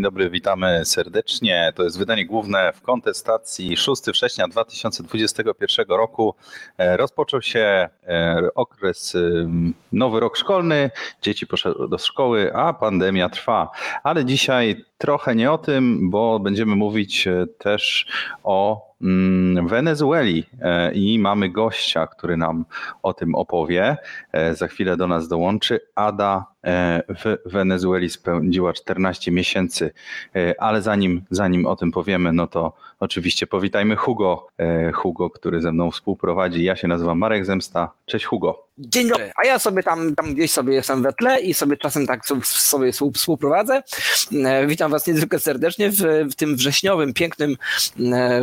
dzień dobry, witamy serdecznie. To jest wydanie główne w kontestacji 6 września 2021 roku. E, rozpoczął się e, okres, nowy rok szkolny, dzieci poszły do szkoły, a pandemia trwa. Ale dzisiaj trochę nie o tym, bo będziemy mówić e, też o mm, Wenezueli i mamy gościa, który nam o tym opowie. Za chwilę do nas dołączy Ada E, w Wenezueli spędziła 14 miesięcy, e, ale zanim, zanim o tym powiemy, no to oczywiście powitajmy Hugo, e, Hugo, który ze mną współprowadzi. Ja się nazywam Marek Zemsta. Cześć Hugo. Dzień dobry, a ja sobie tam, tam gdzieś sobie jestem we tle i sobie czasem tak sobie współprowadzę. Witam Was niezwykle serdecznie w, w tym wrześniowym, pięknym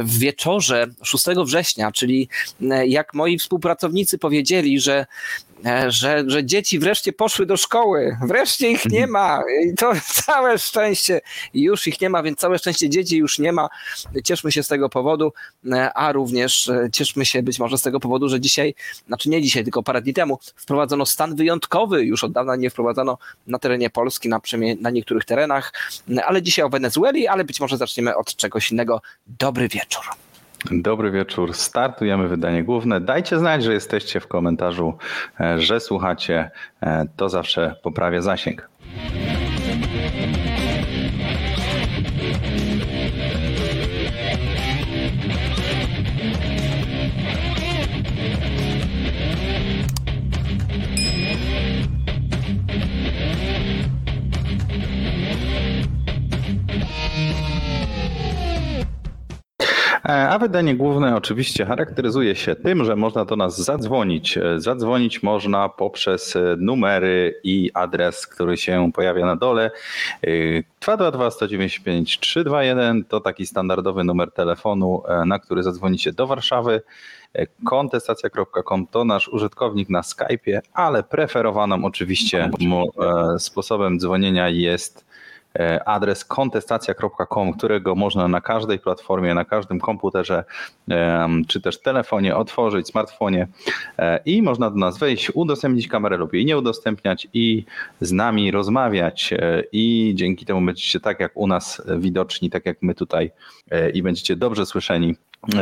wieczorze 6 września, czyli jak moi współpracownicy powiedzieli, że E, że, że dzieci wreszcie poszły do szkoły, wreszcie ich nie ma. I to całe szczęście. Już ich nie ma, więc całe szczęście dzieci już nie ma. Cieszmy się z tego powodu, e, a również e, cieszmy się być może z tego powodu, że dzisiaj, znaczy nie dzisiaj, tylko parę dni temu wprowadzono stan wyjątkowy, już od dawna nie wprowadzono na terenie Polski, na, na niektórych terenach, ale dzisiaj o Wenezueli, ale być może zaczniemy od czegoś innego. Dobry wieczór. Dobry wieczór. Startujemy wydanie główne. Dajcie znać, że jesteście w komentarzu, e, że słuchacie. E, to zawsze poprawia zasięg. A wydanie główne oczywiście charakteryzuje się tym, że można do nas zadzwonić. E, zadzwonić można poprzez e, numery i adres, który się pojawia na dole. 222 195 321 to taki standardowy numer telefonu, na który zadzwonicie do Warszawy. Kontestacja.com to nasz użytkownik na Skype'ie, ale preferowanym oczywiście sposobem dzwonienia jest E, adres kontestacja.com, którego można na każdej platformie, na każdym komputerze czy też telefonie otworzyć, smartfonie e, i można do nas wejść, udostępnić kamerę lub jej nie udostępniać i z nami rozmawiać e, i dzięki temu będziecie tak jak u nas widoczni, tak jak my tutaj i będziecie dobrze słyszeni.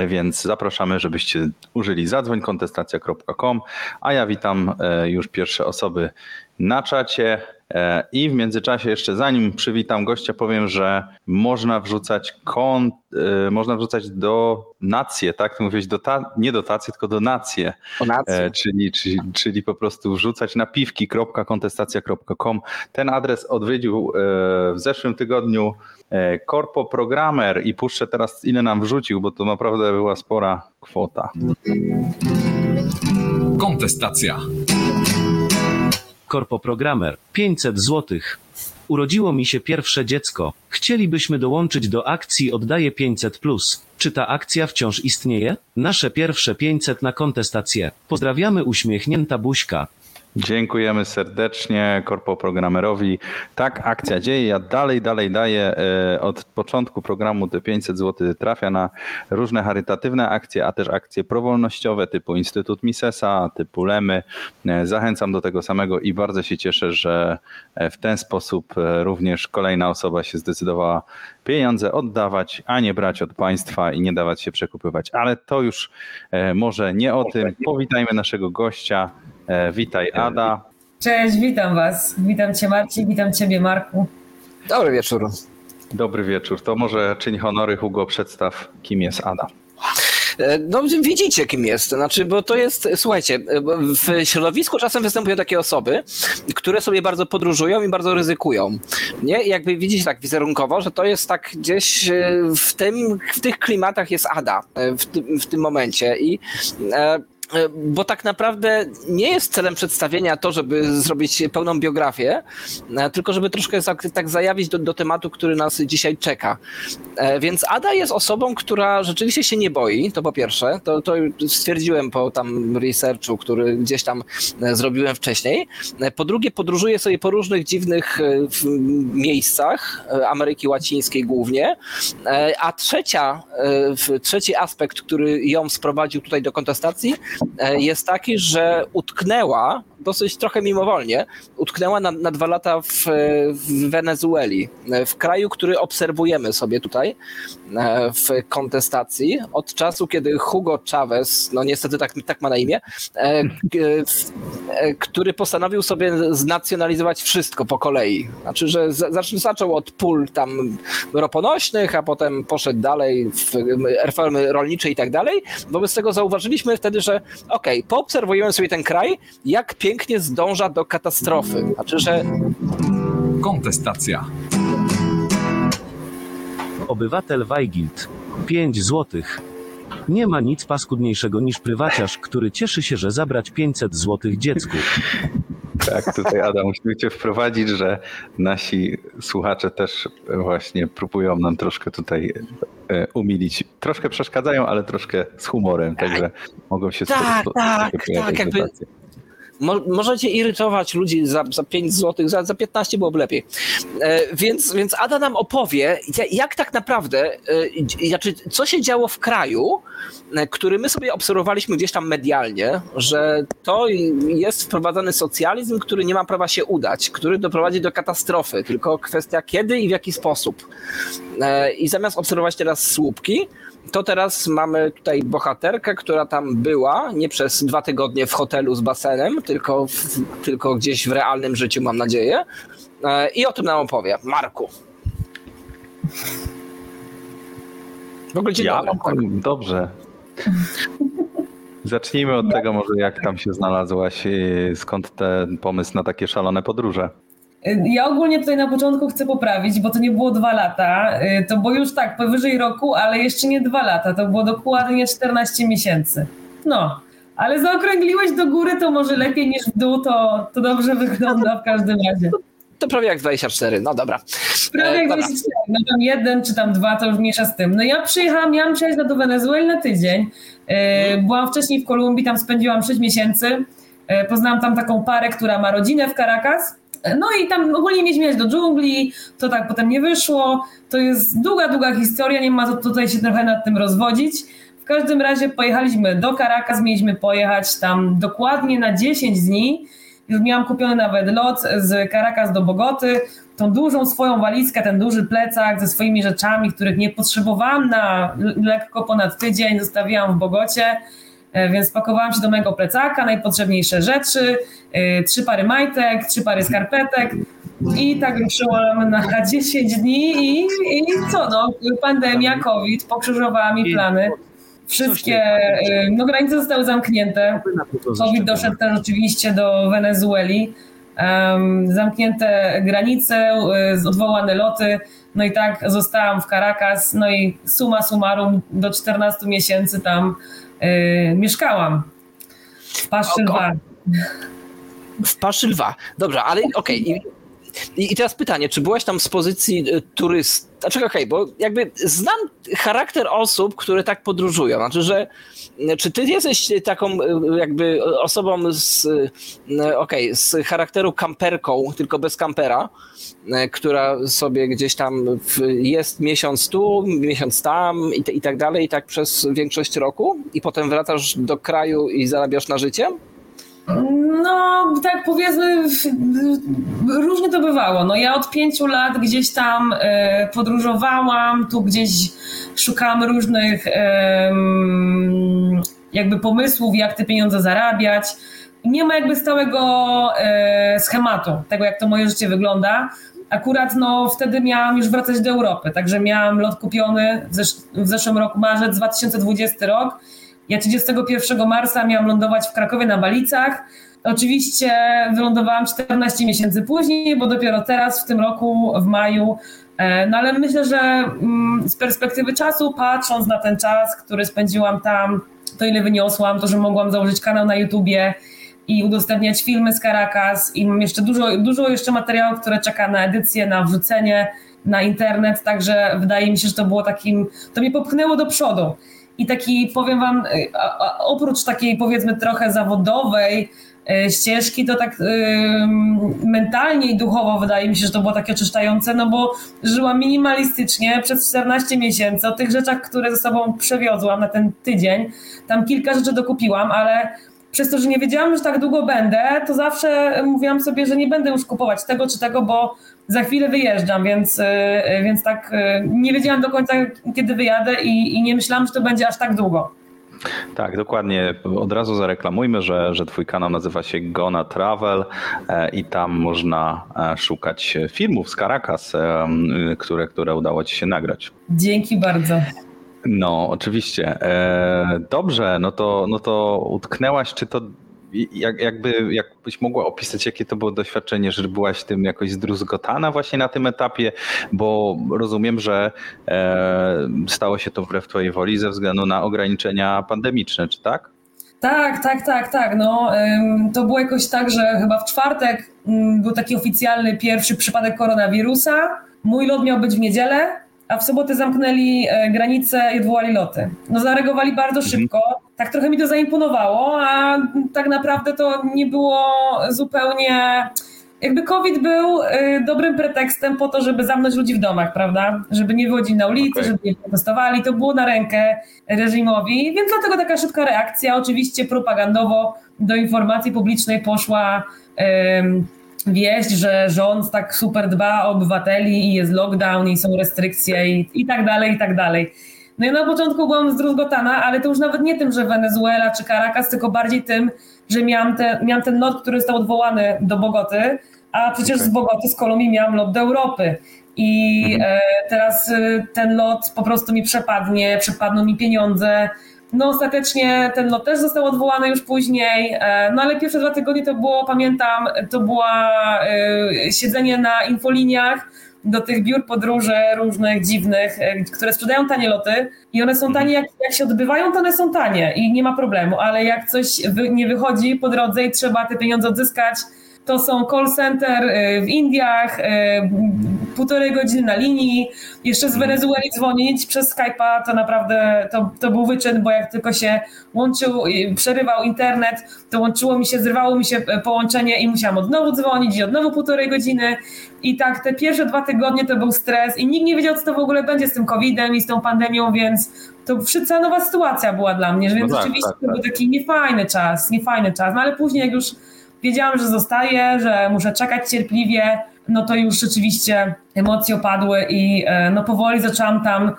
Więc zapraszamy, żebyście użyli zadzwońkontestacja.com, a ja witam już pierwsze osoby na czacie. E, I w międzyczasie, jeszcze zanim przywitam gościa, powiem, że można wrzucać kont, e, można wrzucać do nacje, tak? Ty mówisz do ta, nie dotacje, tylko do nacje. E, czyli, czyli, czyli po prostu wrzucać na piwki.kontestacja.com. Ten adres odwiedził w zeszłym tygodniu Corpo Programmer i puszczę teraz ile nam wrzucił, bo to naprawdę była spora kwota. Kontestacja. Korpo Programmer 500 zł. Urodziło mi się pierwsze dziecko. Chcielibyśmy dołączyć do akcji Oddaję 500. Czy ta akcja wciąż istnieje? Nasze pierwsze 500 na kontestację. Pozdrawiamy uśmiechnięta buźka. Dziękujemy serdecznie Korpo Programerowi. Tak, akcja dzieje. Ja dalej, dalej daję. E, od początku programu te 500 zł trafia na różne charytatywne akcje, a też akcje prowolnościowe typu Instytut Misesa, typu Lemy. E, zachęcam do tego samego i bardzo się cieszę, że e, w ten sposób również kolejna osoba się zdecydowała pieniądze oddawać, a nie brać od państwa i nie dawać się przekupywać. Ale to już może nie o tym. Powitajmy naszego gościa. E, witaj Ada. Cześć, witam Was. Witam Cię Marcin, witam Ciebie Marku. Dobry wieczór. Dobry wieczór. To może czyń honory Hugo, przedstaw kim jest Ada. E, no widzicie kim jest, znaczy, bo to jest, słuchajcie, w środowisku czasem występują takie osoby, które sobie bardzo podróżują i bardzo ryzykują. Nie? I jakby widzicie tak wizerunkowo, że to jest tak gdzieś e, w tym, w tych klimatach jest Ada w tym, w tym momencie i E, bo tak naprawdę nie jest celem przedstawienia to, żeby zrobić pełną biografię, e, tylko żeby troszkę tak zajawić do, do tematu, który nas dzisiaj czeka. E, więc Ada jest osobą, która rzeczywiście się nie boi, to po pierwsze, to, to stwierdziłem po tam researchu, który gdzieś tam zrobiłem wcześniej. Po drugie, podróżuje sobie po różnych dziwnych miejscach Ameryki Łacińskiej głównie. A trzecia, trzeci aspekt, który ją sprowadził tutaj do kontestacji, E, jest taki, że utknęła dosyć trochę mimowolnie, utknęła na, na dwa lata w, w Wenezueli, w kraju, który obserwujemy sobie tutaj e, w kontestacji od czasu, kiedy Hugo Chavez, no niestety tak, tak ma na imię, e, który postanowił sobie znacjonalizować wszystko po kolei. Znaczy, że zaczął od pól tam roponośnych, a potem poszedł dalej w reformy rolnicze i tak dalej. Wobec tego zauważyliśmy wtedy, że okej, okay, poobserwujemy sobie ten kraj, jak pięknie zdąża do katastrofy. Znaczy, że... Kontestacja. Obywatel Weigild. 5 złotych. Nie ma nic paskudniejszego niż prywaciarz, który cieszy się, że zabrać 500 złotych dziecku. Tak, tutaj Adam, musimy cię wprowadzić, że nasi słuchacze też właśnie próbują nam troszkę tutaj e, umilić. Troszkę przeszkadzają, ale troszkę z humorem, także mogą się tak, tak, tak, jakby Mo możecie irytować ludzi za, za 5 zł, za, za 15 byłoby lepiej. E, więc, więc Ada nam opowie, jak tak naprawdę, e, znaczy, co się działo w kraju, e, który my sobie obserwowaliśmy gdzieś tam medialnie, że to jest wprowadzany socjalizm, który nie ma prawa się udać, który doprowadzi do katastrofy, tylko kwestia kiedy i w jaki sposób. E, I zamiast obserwować teraz słupki, to teraz mamy tutaj bohaterkę, która tam była, nie przez dwa tygodnie w hotelu z basenem, tylko, w, tylko gdzieś w realnym życiu, mam nadzieję. E, I o tym nam opowie. Marku. W ogóle dzień ja? dobry. Tak. Dobrze. Zacznijmy od tego może, jak tam się znalazłaś, skąd ten pomysł na takie szalone podróże. Ja ogólnie tutaj na początku chcę poprawić, bo to nie było dwa lata. Y, to było już tak, powyżej roku, ale jeszcze nie dwa lata. To było dokładnie 14 miesięcy. No, ale zaokrągliłeś do góry, to może lepiej niż w dół, to, to dobrze wygląda w każdym razie. To prawie jak 24, no dobra. Prawie jak 24, no tam jeden czy tam dwa, to już mniejsza z tym. No ja przyjechałam, miałam przyjechać do Wenezueli na tydzień. Y, byłam wcześniej w Kolumbii, tam spędziłam 6 miesięcy. Y, poznałam tam taką parę, która ma rodzinę w Caracas no i tam ogólnie mieliśmy jechać do dżungli, to tak potem nie wyszło. To jest długa, długa historia, nie ma tutaj się trochę nad tym rozwodzić. W każdym razie pojechaliśmy do Caracas, mieliśmy pojechać tam dokładnie na 10 dni. Już miałam kupiony nawet lot z Caracas do Bogoty, tą dużą swoją walizkę, ten duży plecak ze swoimi rzeczami, których nie potrzebowałam na lekko ponad tydzień, zostawiłam w Bogocie. E, więc pakowałam się do mojego plecaka, najpotrzebniejsze rzeczy, e, trzy pary majtek, trzy pary skarpetek i tak ruszyłam na 10 dni i, i co no, pandemia, COVID pokrzyżowała mi plany. Wszystkie, e, no granice zostały zamknięte. COVID doszedł też oczywiście do Wenezueli. Um, zamknięte granice, odwołane loty, no i tak zostałam w Caracas, no i suma summarum do 14 miesięcy tam yy, mieszkałam w Paszy Lwa. W Paszy Lwa. Dobrze, ale okej. Okay. I, teraz pytanie, czy byłaś tam z pozycji y, turysty? Znaczy, okej, okay, bo jakby znam charakter osób, które tak podróżują. Znaczy, że czy ty jesteś taką y, jakby osobą z, y, okej, okay, z charakteru kamperką, tylko bez kampera, która sobie gdzieś tam jest miesiąc tu, miesiąc tam i, i tak dalej, i tak przez większość roku i potem wracasz do kraju i zarabiasz na życie? No, tak powiedzmy, różnie to bywało. No, ja od pięciu lat gdzieś tam e, podróżowałam, tu gdzieś szukałam różnych jakby pomysłów, jak te pieniądze zarabiać. Nie ma jakby stałego e, schematu tego, jak to moje życie wygląda. Akurat no, wtedy miałam już wracać do Europy, także miałam lot kupiony w, w zeszłym roku, marzec 2020 rok ja 31 marca miałam lądować w Krakowie na Balicach. Oczywiście wylądowałam 14 miesięcy później, bo dopiero teraz, w tym roku, w maju. E, no ale myślę, że mm, z perspektywy czasu, patrząc na ten czas, który spędziłam tam, to ile wyniosłam, to, że mogłam założyć kanał na YouTubie i udostępniać filmy z Caracas i mam jeszcze dużo, dużo jeszcze materiałów, które czeka na edycję, na wrzucenie na internet, także wydaje mi się, że to było takim, to mnie popchnęło do przodu. I taki, powiem wam, a, oprócz takiej powiedzmy trochę zawodowej y, ścieżki, to tak y, mentalnie i duchowo wydaje mi się, że to było takie oczyszczające, no bo żyłam minimalistycznie przez 14 miesięcy o tych rzeczach, które ze sobą przewiozłam na ten tydzień. Tam kilka rzeczy dokupiłam, ale przez to, że nie wiedziałam, że tak długo będę, to zawsze mówiłam sobie, że nie będę już kupować tego czy tego, bo za chwilę wyjeżdżam, więc, więc tak nie wiedziałam do końca, kiedy wyjadę i, i nie myślałam, że to będzie aż tak długo. Tak, dokładnie. Od razu zareklamujmy, że, że Twój kanał nazywa się Gona Travel i tam można szukać filmów z Caracas, które, które udało Ci się nagrać. Dzięki bardzo. No, oczywiście. Dobrze, no to, no to utknęłaś, czy to jak, jakby, jakbyś mogła opisać, jakie to było doświadczenie, że byłaś tym jakoś zdruzgotana właśnie na tym etapie, bo rozumiem, że e, stało się to wbrew twojej woli ze względu na ograniczenia pandemiczne, czy tak? Tak, tak, tak, tak. No, to było jakoś tak, że chyba w czwartek był taki oficjalny pierwszy przypadek koronawirusa. Mój lot miał być w niedzielę, a w sobotę zamknęli granice i odwołali loty. No zareagowali bardzo szybko. Tak trochę mi to zaimponowało, a tak naprawdę to nie było zupełnie... Jakby COVID był dobrym pretekstem po to, żeby zamknąć ludzi w domach, prawda? Żeby nie wychodzili na ulicę, okay. żeby nie protestowali. To było na rękę reżimowi, więc dlatego taka szybka reakcja. Oczywiście propagandowo do informacji publicznej poszła wieść, że rząd tak super dba o obywateli i jest lockdown i są restrykcje i, i tak dalej, i tak dalej. No i na początku byłam zdruzgotana, ale to już nawet nie tym, że Wenezuela czy Caracas, tylko bardziej tym, że miałam, te, miałam ten lot, który został odwołany do Bogoty, a przecież z Bogoty, z Kolumbii miałam lot do Europy. I e, teraz e, ten lot po prostu mi przepadnie, przepadną mi pieniądze, no ostatecznie ten lot też został odwołany już później, no ale pierwsze dwa tygodnie to było, pamiętam, to była siedzenie na infoliniach do tych biur podróży różnych, dziwnych, które sprzedają tanie loty. I one są tanie, jak, jak się odbywają, to one są tanie i nie ma problemu, ale jak coś nie wychodzi po drodze i trzeba te pieniądze odzyskać, to są call center w Indiach, półtorej godziny na linii, jeszcze z Wenezueli dzwonić przez Skype'a, to naprawdę to, to był wyczyn, bo jak tylko się łączył, przerywał internet, to łączyło mi się, zrywało mi się połączenie i musiałam od nowu dzwonić i od nowu półtorej godziny. I tak te pierwsze dwa tygodnie to był stres i nikt nie wiedział, co to w ogóle będzie z tym COVID-em i z tą pandemią, więc to wszystko nowa sytuacja była dla mnie, więc no tak, rzeczywiście tak, tak. to był taki niefajny czas, niefajny czas, no ale później jak już wiedziałam, że zostaję, że muszę czekać cierpliwie, no to już rzeczywiście emocje opadły i no powoli zaczęłam tam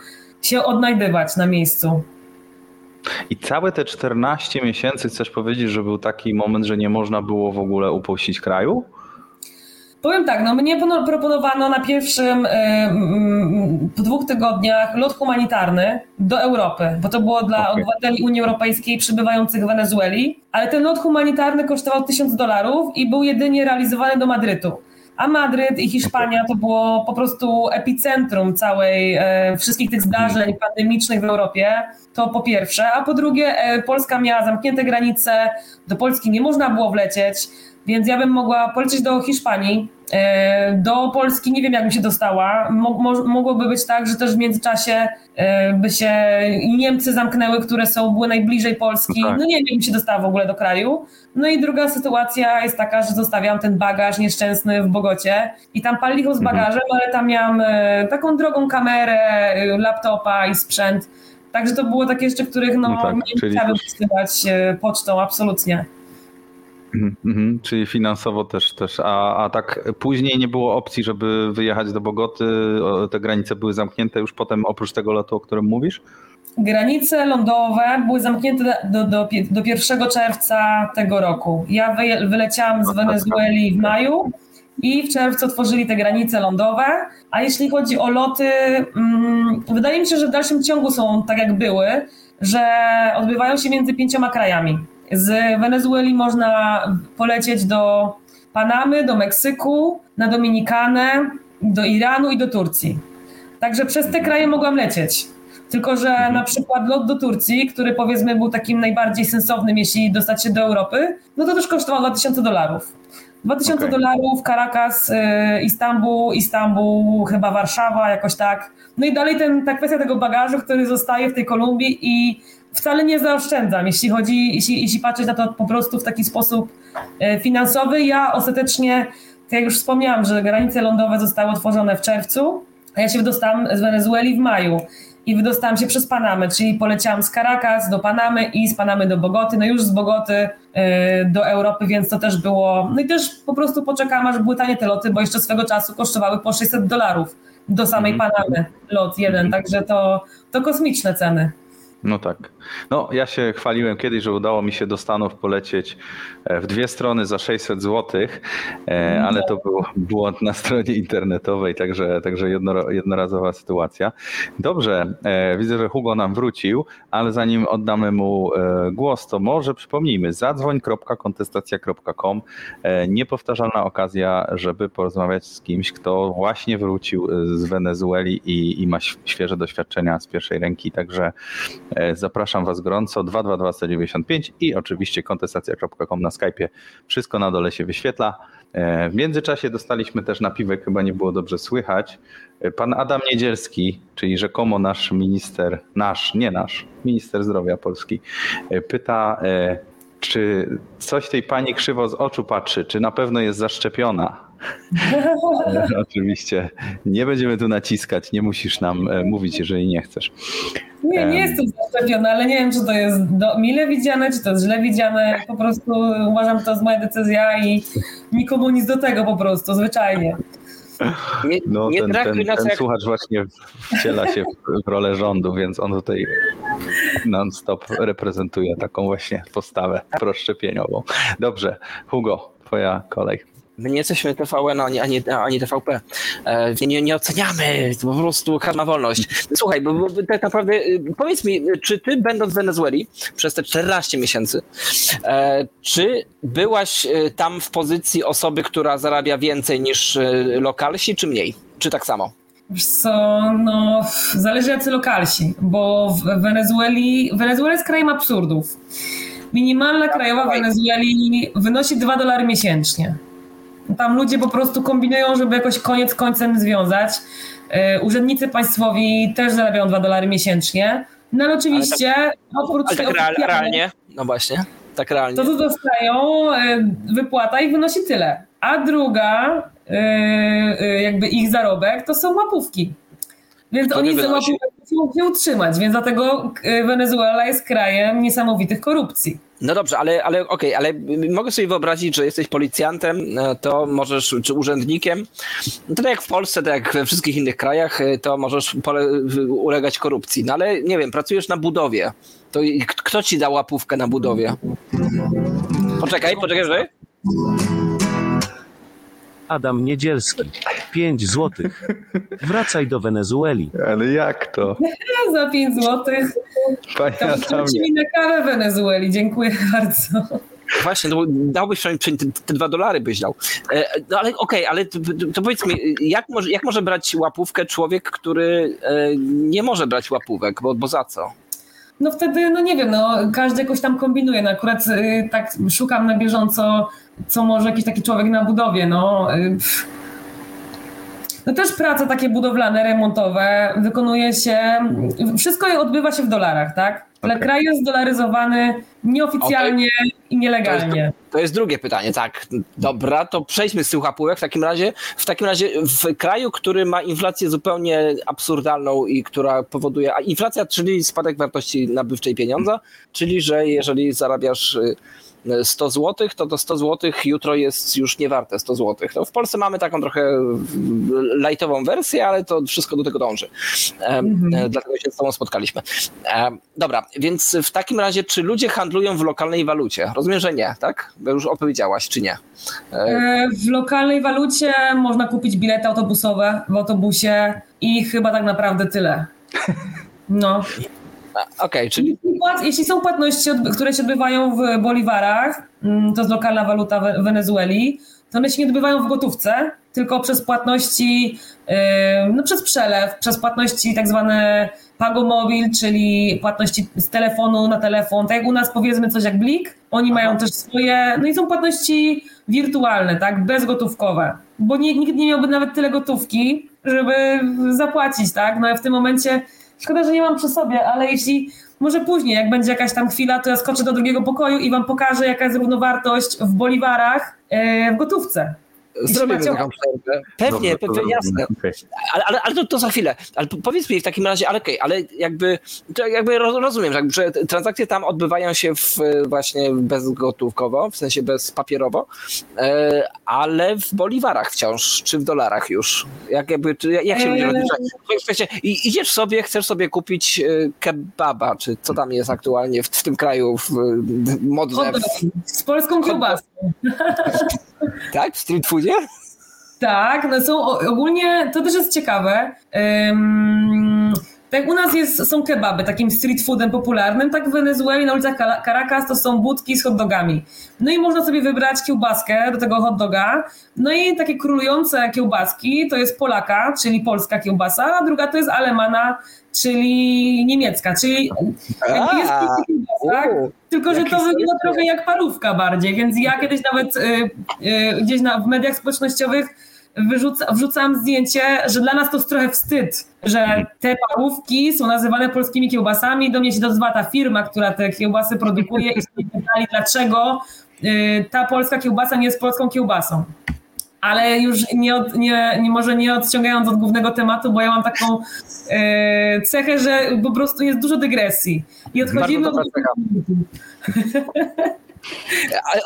się odnajdywać na miejscu. I całe te 14 miesięcy chcesz powiedzieć, że był taki moment, że nie można było w ogóle upuścić kraju? Powiem tak, no mnie proponowano na pierwszym, po dwóch tygodniach lot humanitarny do Europy, bo to było dla okay. obywateli Unii Europejskiej przybywających w Wenezueli, ale ten lot humanitarny kosztował 1000 dolarów i był jedynie realizowany do Madrytu. A Madryt i Hiszpania to było po prostu epicentrum całej, e, wszystkich tych zdarzeń pandemicznych w Europie. To po pierwsze. A po drugie, e, Polska miała zamknięte granice, do Polski nie można było wlecieć, więc ja bym mogła polecieć do Hiszpanii, e, do Polski nie wiem, jak bym się dostała. Mogłoby być tak, że też w międzyczasie by się Niemcy zamknęły, które są, były najbliżej Polski. No, tak. no nie wiem, się dostała w ogóle do kraju. No i druga sytuacja jest taka, że zostawiam ten bagaż nieszczęsny w Bogocie i tam pal licho z mhm. bagażem, mhm. ale tam miałam taką drogą kamerę, laptopa i sprzęt. Także to było takie jeszcze, których no, no tak, nie czyli... chciałabym wpisywać pocztą, absolutnie. Mhm, czyli finansowo też, też. A, a tak później nie było opcji, żeby wyjechać do Bogoty, te granice były zamknięte już potem oprócz tego lotu, o którym mówisz? Granice lądowe były zamknięte do, do, do 1 czerwca tego roku. Ja wy, wyleciałam z Wenezueli w maju i w czerwcu otworzyli te granice lądowe. A jeśli chodzi o loty, mm, wydaje mi się, że w dalszym ciągu są tak jak były, że odbywają się między pięcioma krajami. Z Wenezueli można polecieć do Panamy, do Meksyku, na Dominikanę, do Iranu i do Turcji. Także przez te kraje mogłam lecieć. Tylko, że Mhm. na przykład lot do Turcji, który powiedzmy był takim najbardziej sensownym, jeśli dostać się do Europy, no to też kosztował 2000 dolarów. 2000 Okej. dolarów, Caracas, y, Istanbul, Istanbul, chyba Warszawa, jakoś tak. No i dalej ten, ta kwestia tego bagażu, który zostaje w tej Kolumbii i wcale nie zaoszczędzam, jeśli chodzi, jeśli, jeśli patrzeć na to po prostu w taki sposób e, finansowy. Ja ostatecznie, tak jak już wspomniałam, że granice lądowe zostały otworzone w czerwcu, a ja się wydostałam z Wenezueli w maju i wydostałam się przez Panamę, czyli poleciałam z Caracas do Panamy i z Panamy do Bogoty, no już z Bogoty e, do Europy, więc to też było, no i też po prostu poczekałam, aż były tanie te loty, bo jeszcze swego czasu kosztowały po 600 dolarów do samej Mhm. Panamy lot jeden, także to, to kosmiczne ceny. No tak. No, ja się chwaliłem kiedyś, że udało mi się do Stanów polecieć e, w dwie strony za 600 zł, ale to był błąd na stronie internetowej, także, także jedno, jednorazowa sytuacja. Dobrze, e, widzę, że Hugo nam wrócił, ale zanim oddamy mu e, głos, to może przypomnijmy, zadzwoń.kontestacja.com e, niepowtarzalna okazja, żeby porozmawiać z kimś, kto właśnie wrócił e, z Wenezueli i, i ma świeże doświadczenia z pierwszej ręki, także E, Zapraszam Was gorąco 222 195 i oczywiście kontestacja.com na Skype'ie. Wszystko na dole się wyświetla. E, W międzyczasie dostaliśmy też napiwek, chyba nie było dobrze słychać. E, Pan Adam Niedzielski, czyli rzekomo nasz minister, nasz, nie nasz, minister zdrowia Polski, e, pyta, e, czy coś tej pani krzywo z oczu patrzy, czy na pewno jest zaszczepiona. Oczywiście nie będziemy tu naciskać, nie musisz nam e, mówić, jeżeli nie chcesz. Nie, nie Em. jestem zaszczepiona, ale nie wiem, czy to jest do, mile widziane, czy to jest źle widziane. Po prostu uważam, że to jest moja decyzja i nikomu nic do tego po prostu, zwyczajnie. Nie, No, nie ten, ten, nas ten jak słuchacz właśnie wciela się w, w rolę rządu, więc on tutaj non-stop reprezentuje taką właśnie postawę proszczepieniową. Dobrze, Hugo, twoja kolej. My nie jesteśmy TVN ani, ani, ani TVP. E, nie, nie oceniamy, to po prostu każda ma wolność. Słuchaj, bo, bo tak naprawdę y, powiedz mi, czy ty będąc w Wenezueli przez te 14 miesięcy, e, czy byłaś e, tam w pozycji osoby, która zarabia więcej niż lokalsi, czy mniej? Czy tak samo? Wiesz co, no zależy jacy lokalsi, bo w Wenezueli, Wenezuela jest krajem absurdów. Minimalna krajowa w Wenezueli wynosi 2 dolary miesięcznie. Tam ludzie po prostu kombinują, żeby jakoś koniec końcem związać. E, Urzędnicy państwowi też zarabiają 2 dolary miesięcznie. No ale oczywiście oprócz Ale tak real, realnie? No właśnie, tak realnie. to co dostają, e, wypłata ich wynosi tyle. A druga, e, jakby ich zarobek, to są łapówki. Więc Który oni z wynosi? łapówek muszą się utrzymać, więc dlatego e, Wenezuela jest krajem niesamowitych korupcji. No dobrze, ale, ale okej, ale mogę sobie wyobrazić, że jesteś policjantem, e, to możesz, czy urzędnikiem, no to tak jak w Polsce, tak jak we wszystkich innych krajach, e, to możesz pole, ulegać korupcji. No ale nie wiem, pracujesz na budowie, to kto ci da łapówkę na budowie? Poczekaj, poczekaj, że? Adam Niedzielski. 5 złotych. Wracaj do Wenezueli. Ale jak to? Za 5 złotych Panie to Adamie, mi na kawę Wenezueli. Dziękuję bardzo. Właśnie, no, dałbyś przynajmniej te, te dwa dolary byś dał. E, No ale okej, ale to, to powiedz mi, jak może, jak może brać łapówkę człowiek, który e, nie może brać łapówek, bo, bo za co? No wtedy, no nie wiem, no każdy jakoś tam kombinuje. No akurat y, tak szukam na bieżąco, co może jakiś taki człowiek na budowie, no. Y, no też prace takie budowlane, remontowe wykonuje się, wszystko odbywa się w dolarach, tak? Ale Okej. kraj jest zdolaryzowany nieoficjalnie i nielegalnie. To jest drugie pytanie, tak. Dobra, to przejdźmy z tych w takim razie. W takim razie w kraju, który ma inflację zupełnie absurdalną i która powoduje, a inflacja, czyli spadek wartości nabywczej pieniądza, czyli że jeżeli zarabiasz y, 100 zł, to to 100 zł jutro jest już nie warte 100 zł. No w Polsce mamy taką trochę lajtową wersję, ale to wszystko do tego dąży. Mhm. e, Dlatego się z tobą spotkaliśmy. Dobra, więc w takim razie, czy ludzie handlują w lokalnej walucie? Rozumiem, że nie, tak? Bo już opowiedziałaś, czy nie? E, E, W lokalnej walucie można kupić bilety autobusowe w autobusie i chyba tak naprawdę tyle. No. Okej, czyli Jeśli są płatności, które się odbywają w boliwarach, mm, to jest lokalna waluta We- Wenezueli, to one się nie odbywają w gotówce, tylko przez płatności, no przez przelew, przez płatności tak zwane Pagomobil, czyli płatności z telefonu na telefon, tak jak u nas powiedzmy coś jak Blik, oni mają też swoje, no i są płatności wirtualne, tak, bezgotówkowe, bo nie, nikt nie miałby nawet tyle gotówki, żeby zapłacić, tak, no w tym momencie, szkoda, że nie mam przy sobie, ale jeśli może później, jak będzie jakaś tam chwila, to ja skoczę do drugiego pokoju i wam pokażę, jaka jest równowartość w boliwarach yy, w gotówce. Zrobimy taką przerwę. Pewnie, Dobrze, to pewnie, jasne. Ale, ale, ale to, to za chwilę. Ale po- powiedz mi w takim razie, ale okej, ale jakby, to jakby roz- rozumiem, że, jakby, że transakcje tam odbywają się w, właśnie bezgotówkowo, w sensie bezpapierowo, e, ale w boliwarach wciąż, czy w dolarach już? Jak, jakby, jak się rozliczają? Słuchajcie, i- Idziesz sobie, chcesz sobie kupić e, kebaba, czy co tam jest aktualnie w, w tym kraju w, dogi z polską kiełbasą. tak? W street foodzie? Tak, no są ogólnie, to też jest ciekawe. Tak jak u nas jest, są kebaby, takim street foodem popularnym, tak w Wenezueli na ulicach Caracas to są budki z hot dogami. No i można sobie wybrać kiełbaskę do tego hot doga. No i takie królujące kiełbaski to jest Polaka, czyli polska kiełbasa, a druga to jest Alemana, czyli niemiecka, czyli jest A, kiełbas, tak? Tylko, że to wygląda trochę jak parówka bardziej, więc ja kiedyś nawet y, y, gdzieś na, w mediach społecznościowych wyrzuca, wrzucam zdjęcie, że dla nas to jest trochę wstyd, że te parówki są nazywane polskimi kiełbasami. Do mnie się dozwała ta firma, która te kiełbasy produkuje i sobie pytali, dlaczego y, ta polska kiełbasa nie jest polską kiełbasą. Ale już nie, od, nie, nie może nie odciągając od głównego tematu, bo ja mam taką e, cechę, że po prostu jest dużo dygresji. I odchodzimy od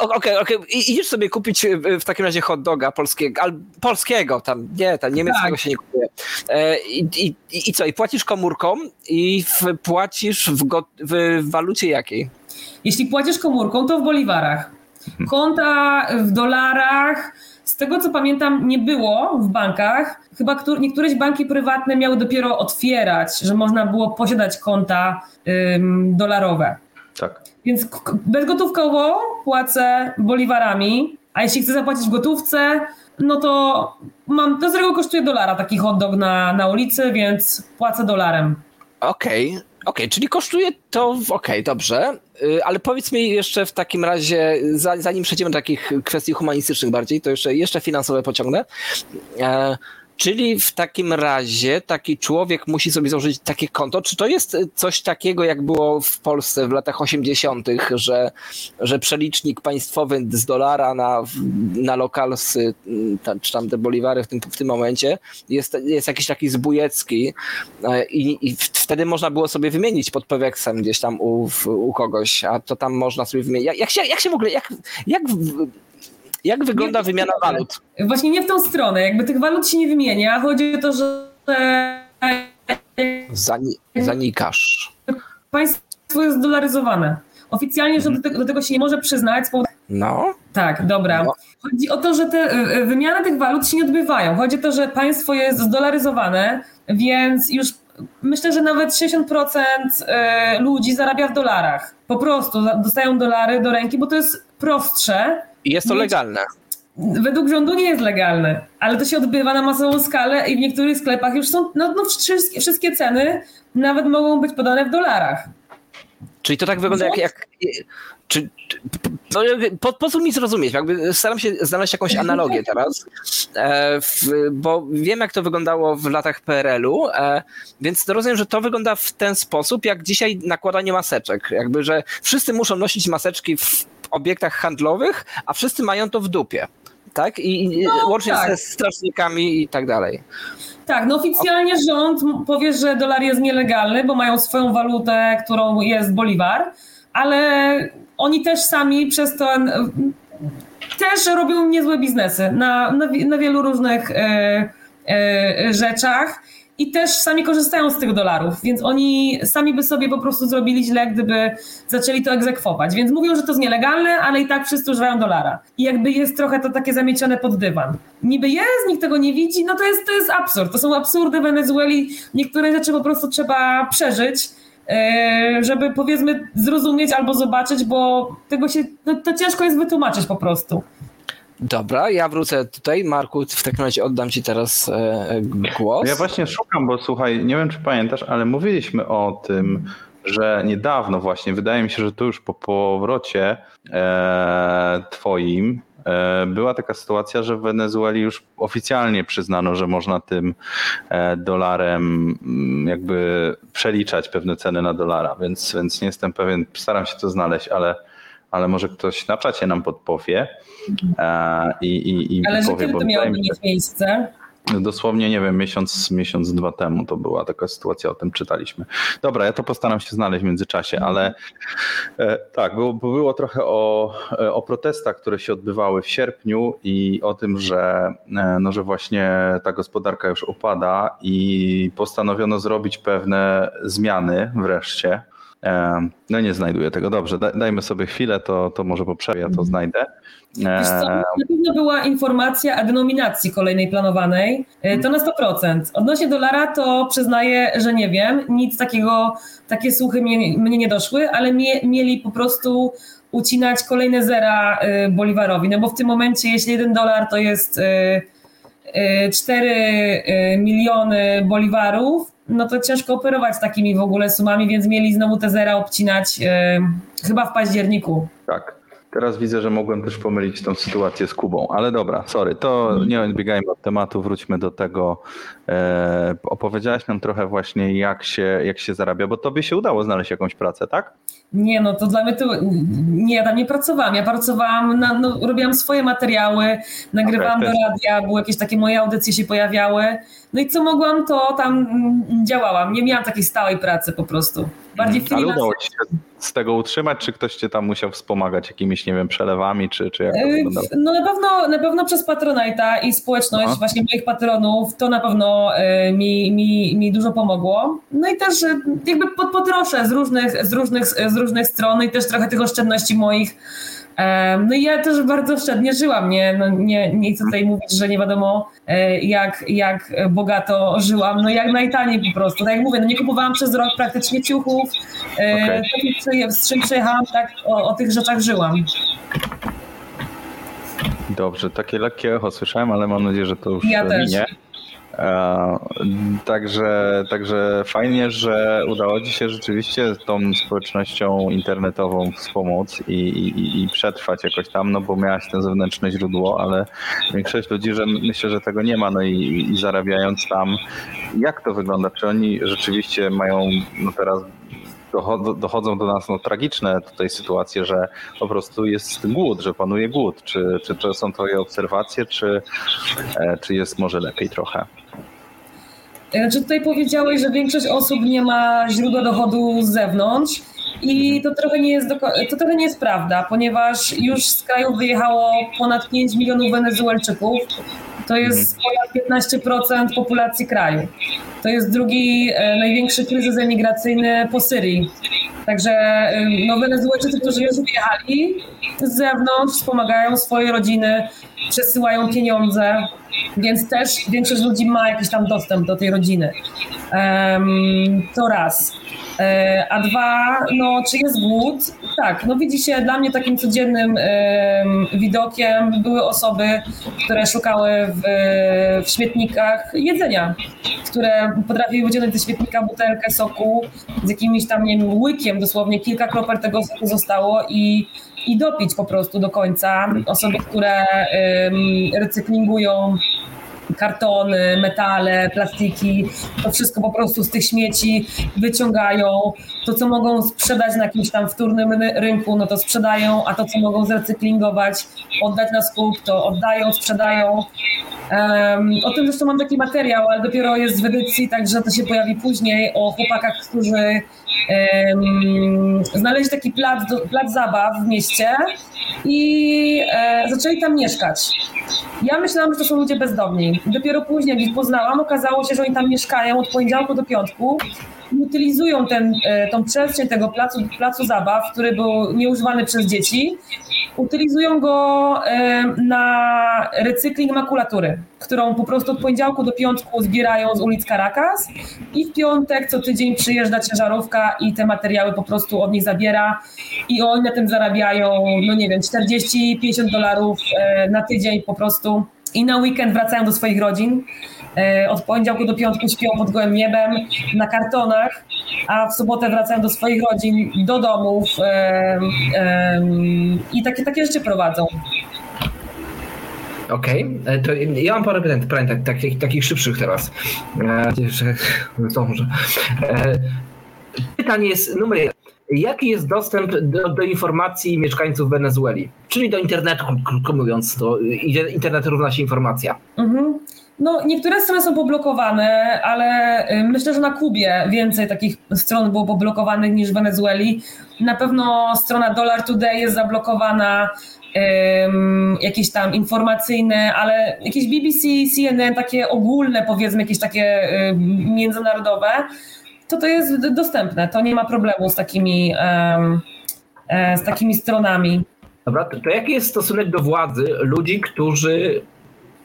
Okej, okej. I- Idziesz sobie kupić e, w takim razie hot doga polskiego, al, polskiego tam, nie, tam niemieckiego Tak. się nie kupuje. E, i, i, I co, i płacisz komórką i w, płacisz w, go, w walucie jakiej? Jeśli płacisz komórką, to w boliwarach. Konta w dolarach. Z tego co pamiętam, nie było w bankach. Chyba któr- niektóreś banki prywatne miały dopiero otwierać, że można było posiadać konta ym, dolarowe. Tak. Więc bezgotówkowo płacę boliwarami, a jeśli chcę zapłacić w gotówce, no to mam, to z reguły kosztuje dolara taki hot dog na, na ulicy, więc płacę dolarem. Okej, okej, czyli kosztuje to, okej, dobrze, Y, ale powiedz mi jeszcze w takim razie, za- zanim przejdziemy do takich kwestii humanistycznych bardziej, to jeszcze, jeszcze finansowe pociągnę. Czyli w takim razie taki człowiek musi sobie założyć takie konto. Czy to jest coś takiego, jak było w Polsce w latach 80., że, że przelicznik państwowy z dolara na, na lokalsy, czy tam te boliwary w tym, w tym momencie, jest, jest jakiś taki zbójecki e, i, i wtedy można było sobie wymienić pod peweksem gdzieś tam u, u kogoś, a to tam można sobie wymienić. Jak, jak, się, jak się w ogóle, jak, jak, w- jak wygląda Nie, wymiana walut? Właśnie nie w tą stronę, jakby tych walut się nie wymienia. Chodzi o to, że Zani, zanikasz. państwo jest dolaryzowane. Oficjalnie, że do tego, do tego się nie może przyznać. No, Tak, dobra. No. Chodzi o to, że te y, y, wymiany tych walut się nie odbywają. Chodzi o to, że państwo jest zdolaryzowane, więc już myślę, że nawet 60% y, ludzi zarabia w dolarach. Po prostu dostają dolary do ręki, bo to jest prostsze. I jest to Nie- legalne. Według rządu nie jest legalne, ale to się odbywa na masową skalę i w niektórych sklepach już są, no, no wszystkie, wszystkie ceny nawet mogą być podane w dolarach. Czyli to tak wygląda jak. jak czy, no, po, pozwól mi zrozumieć, jakby staram się znaleźć jakąś analogię teraz, e, w, bo wiem jak to wyglądało w latach PRL-u, e, więc rozumiem, że to wygląda w ten sposób, jak dzisiaj nakładanie maseczek. Jakby, że wszyscy muszą nosić maseczki w obiektach handlowych, a wszyscy mają to w dupie. Tak? I, i łącznie tak. ze strażnikami i tak dalej. Tak, no oficjalnie rząd powie, że dolar jest nielegalny, bo mają swoją walutę, którą jest boliwar, ale oni też sami przez to też robią niezłe biznesy na, na, na wielu różnych e, e, rzeczach i też sami korzystają z tych dolarów, więc oni sami by sobie po prostu zrobili źle, gdyby zaczęli to egzekwować. Więc mówią, że to jest nielegalne, ale i tak wszyscy używają dolara. I jakby jest trochę to takie zamiecione pod dywan. Niby jest, nikt tego nie widzi, no to jest, to jest absurd. To są absurdy Wenezueli. Niektóre rzeczy po prostu trzeba przeżyć, e, żeby powiedzmy zrozumieć albo zobaczyć, bo tego się, no, to ciężko jest wytłumaczyć po prostu. Dobra, ja wrócę tutaj. Marku, w takim razie oddam Ci teraz e, głos. Ja właśnie szukam, bo słuchaj, nie wiem czy pamiętasz, ale mówiliśmy o tym, że niedawno właśnie, wydaje mi się, że to już po powrocie e, twoim e, była taka sytuacja, że w Wenezueli już oficjalnie przyznano, że można tym e, dolarem mm, jakby przeliczać pewne ceny na dolara, więc, więc nie jestem pewien, staram się to znaleźć, ale, ale może ktoś na czacie nam podpowie e, i, i, i Ale że powie, kiedy bo to miałoby mieć miejsce? Dosłownie, nie wiem, miesiąc, miesiąc, dwa temu to była taka sytuacja, o tym czytaliśmy. Dobra, ja to postaram się znaleźć w międzyczasie, ale e, tak, było, było trochę o, e, o protestach, które się odbywały w sierpniu i o tym, że, no, że właśnie ta gospodarka już upada i postanowiono zrobić pewne zmiany wreszcie. No nie znajduję tego. Dobrze, da, dajmy sobie chwilę, to, to może po przerwie ja to znajdę. Wiesz co, na pewno była informacja o denominacji kolejnej planowanej. E, To na 100%. Odnośnie dolara to przyznaję, że nie wiem. Nic takiego, takie słuchy mnie, mnie nie doszły, ale mie, mieli po prostu ucinać kolejne zera e, Bolivarowi. No bo w tym momencie, jeśli jeden dolar to jest e, e, 4 e, miliony boliwarów, no to ciężko operować takimi w ogóle sumami, więc mieli znowu te zera obcinać e, chyba w październiku. Tak. Teraz widzę, że mogłem też pomylić tą sytuację z Kubą, ale dobra, sorry, to nie odbiegajmy od tematu, wróćmy do tego. E, opowiedziałaś nam trochę właśnie, jak się, jak się zarabia, bo tobie się udało znaleźć jakąś pracę, tak? Nie, no to dla mnie to. Nie, ja tam nie pracowałam. Ja pracowałam, na, no, robiłam swoje materiały, nagrywałam Okej, do radia, były jakieś takie moje audycje się pojawiały. No i co mogłam, to tam mm, działałam. Nie miałam takiej stałej pracy po prostu. Bardziej Ale freelance. udało ci się z tego utrzymać, czy ktoś cię tam musiał wspomagać jakimiś, nie wiem, przelewami, czy, czy jak to Yy, wyglądało? No na pewno, na pewno przez Patronite'a i społeczność Aha. właśnie moich patronów to na pewno yy, mi, mi, mi dużo pomogło. No i też yy, jakby pod, potroszę z różnych, z, różnych, z różnych stron i też trochę tych oszczędności moich. No i ja też bardzo oszczędnie żyłam, nie, no nie, nie chcę tutaj mówić, że nie wiadomo e, jak, jak bogato żyłam, no jak najtaniej po prostu, tak jak mówię, no nie kupowałam przez rok praktycznie ciuchów, e, przyje- z czym przyjechałam, tak o, o tych rzeczach żyłam. Dobrze, takie lekkie echo słyszałem, ale mam nadzieję, że to już Ja też. minie. E, Także, także fajnie, że udało Ci się rzeczywiście tą społecznością internetową wspomóc i, i, i przetrwać jakoś tam, no bo miałaś to zewnętrzne źródło, ale większość ludzi, że myślę, że tego nie ma, no i, i zarabiając tam, jak to wygląda? Czy oni rzeczywiście mają no teraz dochodzą, dochodzą do nas no, tragiczne tutaj sytuacje, że po prostu jest głód, że panuje głód. Czy, czy to są Twoje obserwacje, czy, e, czy jest może lepiej trochę? Znaczy tutaj powiedziałeś, że większość osób nie ma źródła dochodu z zewnątrz i to trochę nie jest, to trochę nie jest prawda, ponieważ już z kraju wyjechało ponad 5 milionów Wenezuelczyków. To jest ponad 15% populacji kraju. To jest drugi e, największy kryzys emigracyjny po Syrii. Także e, no, Wenezuelczycy, którzy już wyjechali z zewnątrz, wspomagają swoje rodziny, przesyłają pieniądze, więc też większość ludzi ma jakiś tam dostęp do tej rodziny. Em, to raz. E, A dwa, no czy jest głód? Tak, no widzi się dla mnie takim codziennym em, widokiem były osoby, które szukały w, w śmietnikach jedzenia, które potrafiły wyciągnąć ze śmietnika butelkę soku z jakimś tam, nie wiem, łykiem dosłownie, kilka kropel tego soku zostało i, i dopić po prostu do końca. Osoby, które recyklingują kartony, metale, plastiki, to wszystko po prostu z tych śmieci wyciągają. To, co mogą sprzedać na jakimś tam wtórnym ry- rynku, no to sprzedają, a to, co mogą zrecyklingować, oddać na skup, to oddają, sprzedają. Em, o tym zresztą mam taki materiał, ale dopiero jest w edycji, także to się pojawi później, o chłopakach, którzy em, znaleźli taki plac, plac zabaw w mieście i e, zaczęli tam mieszkać. Ja myślałam, że to są ludzie bezdomni. Dopiero później, ich poznałam, okazało się, że oni tam mieszkają od poniedziałku do piątku utylizują ten, e, tą przestrzeń tego placu, placu zabaw, który był nieużywany przez dzieci, utylizują go e, na recykling makulatury, którą po prostu od poniedziałku do piątku zbierają z ulic Caracas i w piątek co tydzień przyjeżdża ciężarówka i te materiały po prostu od nich zabiera i oni na tym zarabiają, no nie wiem, 40-50 dolarów e, na tydzień po prostu i na weekend wracają do swoich rodzin. E, Od poniedziałku do piątku śpią pod gołym niebem na kartonach, a w sobotę wracają do swoich rodzin, do domów em, em, i takie, takie rzeczy prowadzą. Okej, e, to ja mam parę pytań, pytań tak, takich, szybszych teraz. E, że zdążę. E, pytanie jest numer jeden. Jaki jest dostęp do, do informacji mieszkańców Wenezueli? Czyli do internetu, krótko mówiąc, to internet równa się informacja. Mhm. No, niektóre strony są poblokowane, ale y, myślę, że na Kubie więcej takich stron było poblokowanych niż w Wenezueli. Na pewno strona Dollar Today jest zablokowana, ym, jakieś tam informacyjne, ale jakieś BBC, CNN, takie ogólne, powiedzmy, jakieś takie ym, międzynarodowe, to to jest dostępne. To nie ma problemu z takimi, e, z takimi stronami. Dobra, to, jaki jest stosunek do władzy ludzi, którzy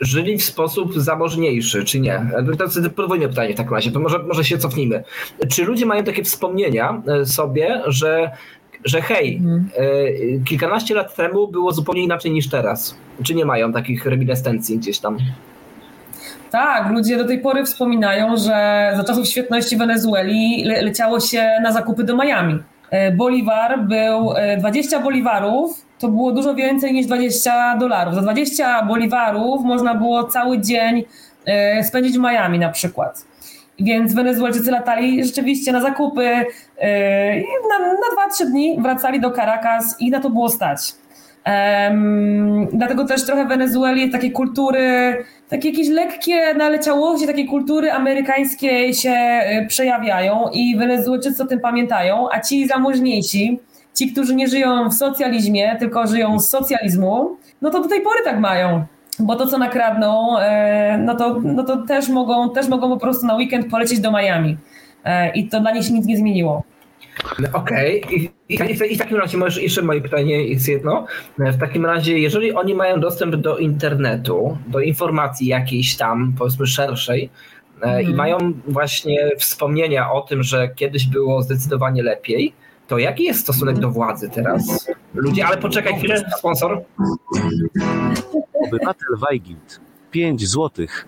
żyli w sposób zamożniejszy, czy nie? To jest podwójne pytanie w takim razie, to może, może się cofnijmy. Czy ludzie mają takie wspomnienia e, sobie, że, że hej, Mhm. e, kilkanaście lat temu było zupełnie inaczej niż teraz? Czy nie mają takich reminiscencji gdzieś tam? Tak, ludzie do tej pory wspominają, że za czasów świetności Wenezueli le leciało się na zakupy do Miami. E, Bolivar był e, 20 boliwarów, to było dużo więcej niż 20 dolarów. Za 20 boliwarów można było cały dzień e, spędzić w Miami na przykład. Więc Wenezuelczycy latali rzeczywiście na zakupy e, na, na 2-3 dni wracali do Caracas i na to było stać. Em, dlatego też trochę Wenezueli takiej kultury, takie jakieś lekkie naleciałości takiej kultury amerykańskiej się y, przejawiają i Wenezuelczycy o tym pamiętają, a ci zamożniejsi, ci, którzy nie żyją w socjalizmie, tylko żyją z socjalizmu, no to do tej pory tak mają. Bo to, co nakradną, e, no to, no to też, mogą, też mogą po prostu na weekend polecieć do Miami. E, I to dla nich się nic nie zmieniło. No, Okej, I, i, i, i w takim razie może jeszcze moje pytanie jest jedno. W takim razie, jeżeli oni mają dostęp do internetu, do informacji jakiejś tam, powiedzmy szerszej, e, i Mhm. mają właśnie wspomnienia o tym, że kiedyś było zdecydowanie lepiej, to jaki jest stosunek do władzy teraz? Ludzie, ale poczekaj chwilę, sponsor. Obywatel Weigild. 5 złotych.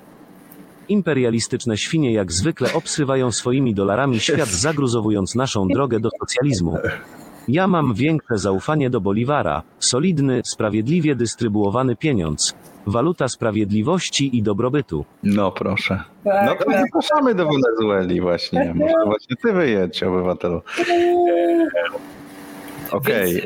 Imperialistyczne świnie jak zwykle obsywają swoimi dolarami świat, zagruzowując naszą drogę do socjalizmu. Ja mam większe zaufanie do Boliwara. Solidny, sprawiedliwie dystrybuowany pieniądz. Waluta sprawiedliwości i dobrobytu. No proszę. Tak, No to tak. zapraszamy do Wenezueli właśnie. Może właśnie ty wyjedź, obywatelu. Okej. Więc,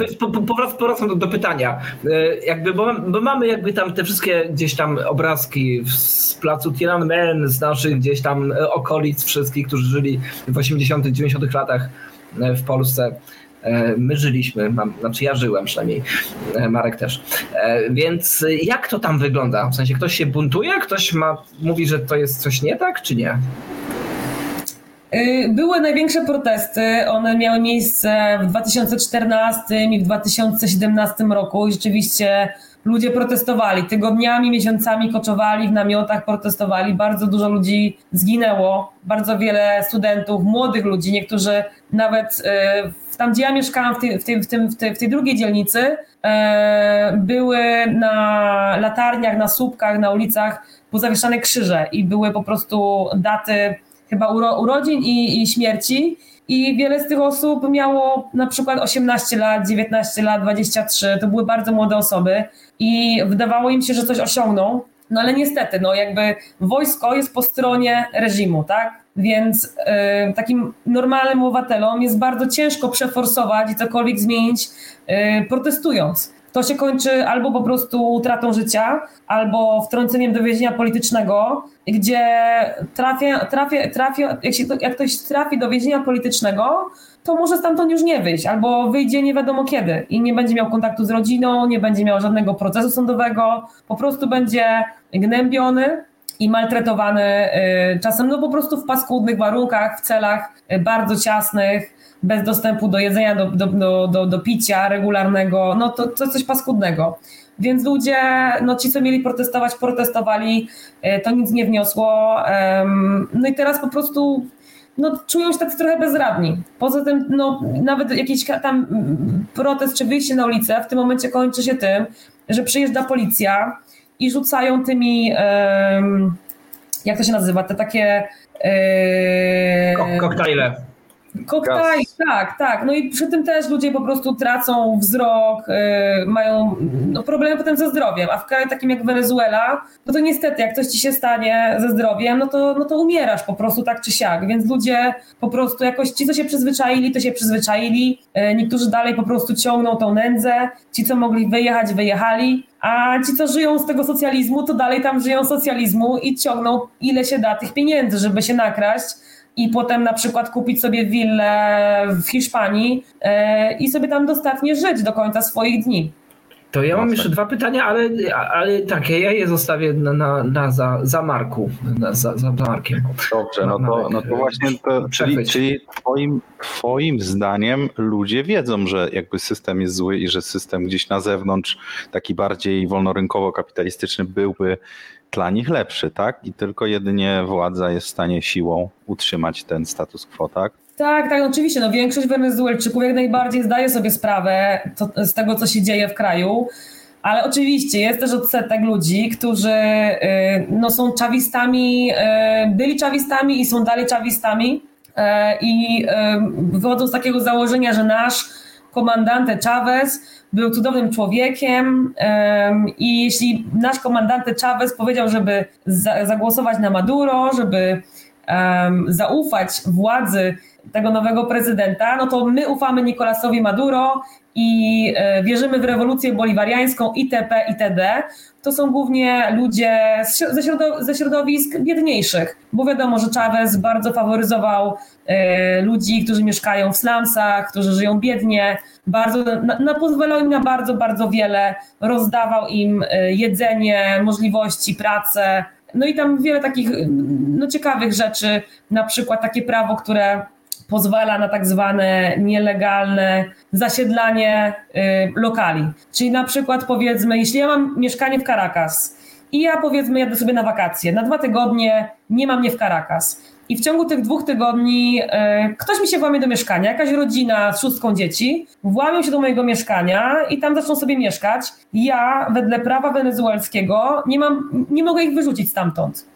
więc, e, po, po, powrac- powracam do, do pytania. E, Jakby, bo, bo mamy jakby tam te wszystkie gdzieś tam obrazki z placu Tiananmen, z naszych gdzieś tam e, okolic wszystkich, którzy żyli w 80 90 latach w Polsce. My żyliśmy, mam, znaczy ja żyłem przynajmniej, Marek też. Więc jak to tam wygląda? W sensie ktoś się buntuje, ktoś ma, mówi, że to jest coś nie tak, czy nie? Y, Były największe protesty. One miały miejsce w 2014 i w 2017 roku. I rzeczywiście ludzie protestowali. Tygodniami, miesiącami koczowali w namiotach, protestowali. Bardzo dużo ludzi zginęło. Bardzo wiele studentów, młodych ludzi. Niektórzy nawet y, tam, gdzie ja mieszkałam, w tej, w tej, w w tej, w tej drugiej dzielnicy, e, były na latarniach, na słupkach, na ulicach pozawieszane krzyże i były po prostu daty chyba uro, urodzin i, i śmierci. I wiele z tych osób miało na przykład 18 lat, 19 lat, 23. To były bardzo młode osoby i wydawało im się, że coś osiągną. No ale niestety, no jakby wojsko jest po stronie reżimu, tak? Więc y, takim normalnym obywatelom jest bardzo ciężko przeforsować i cokolwiek zmienić y, protestując. To się kończy albo po prostu utratą życia, albo wtrąceniem do więzienia politycznego, gdzie trafia, trafia, trafia, jak, się, jak ktoś trafi do więzienia politycznego, to może stamtąd już nie wyjść, albo wyjdzie nie wiadomo kiedy i nie będzie miał kontaktu z rodziną, nie będzie miał żadnego procesu sądowego, po prostu będzie gnębiony i maltretowany y, czasem no po prostu w paskudnych warunkach, w celach y, bardzo ciasnych, bez dostępu do jedzenia, do, do, do, do, do picia regularnego, no to, to coś paskudnego. Więc ludzie, no ci, co mieli protestować, protestowali, y, to nic nie wniosło. No i teraz po prostu no, czują się tacy trochę bezradni. Poza tym, no, nawet jakiś tam protest czy wyjście na ulicę w tym momencie kończy się tym, że przyjeżdża policja i rzucają tymi, jak to się nazywa, te takie... e, Kok- koktajle. Koktajl, tak, tak. No i przy tym też ludzie po prostu tracą wzrok, y, mają no, problemy potem ze zdrowiem, a w kraju takim jak Wenezuela, no to niestety jak coś ci się stanie ze zdrowiem, no to, no to umierasz po prostu tak czy siak, więc ludzie po prostu jakoś, ci co się przyzwyczaili, to się przyzwyczaili, y, niektórzy dalej po prostu ciągną tą nędzę, ci co mogli wyjechać, wyjechali, a ci co żyją z tego socjalizmu, to dalej tam żyją socjalizmu i ciągną ile się da tych pieniędzy, żeby się nakraść, i potem na przykład kupić sobie willę w Hiszpanii e, i sobie tam dostatnie żyć do końca swoich dni. To ja mam jeszcze dwa pytania, ale, ale tak, ja je zostawię na, na, na za, za Marku, na, za, za Markiem. Dobrze, no to, no to właśnie to, czyli, czyli twoim, twoim zdaniem ludzie wiedzą, że jakby system jest zły i że system gdzieś na zewnątrz, taki bardziej wolnorynkowo-kapitalistyczny byłby dla nich lepszy, tak? I tylko jedynie władza jest w stanie siłą utrzymać ten status quo, tak? Tak, tak, oczywiście. No, większość Wenezuelczyków jak najbardziej zdaje sobie sprawę to, z tego, co się dzieje w kraju. Ale oczywiście jest też odsetek ludzi, którzy y, no, są czawistami, y, byli czawistami i są dalej czawistami. y, I wychodzą z takiego założenia, że nasz komandante Chavez był cudownym człowiekiem em, i jeśli nasz komandante Chavez powiedział, żeby za, zagłosować na Maduro, żeby zaufać władzy tego nowego prezydenta, no to my ufamy Nicolasowi Maduro i e, wierzymy w rewolucję boliwariańską itp. itd. To są głównie ludzie ze środowisk biedniejszych, bo wiadomo, że Chavez bardzo faworyzował e, ludzi, którzy mieszkają w slumsach, którzy żyją biednie, bardzo, na, na, pozwalał im na bardzo, bardzo wiele, rozdawał im e, jedzenie, możliwości, pracę, no i tam wiele takich no, ciekawych rzeczy, na przykład takie prawo, które pozwala na tak zwane nielegalne zasiedlanie y, lokali. Czyli na przykład powiedzmy, jeśli ja mam mieszkanie w Caracas i ja powiedzmy jadę sobie na wakacje, na dwa tygodnie nie mam mnie w Caracas i w ciągu tych dwóch tygodni y, ktoś mi się włamie do mieszkania, jakaś rodzina z szóstką dzieci, włamią się do mojego mieszkania i tam zaczną sobie mieszkać. Ja wedle prawa wenezuelskiego nie, mam, nie mogę ich wyrzucić stamtąd.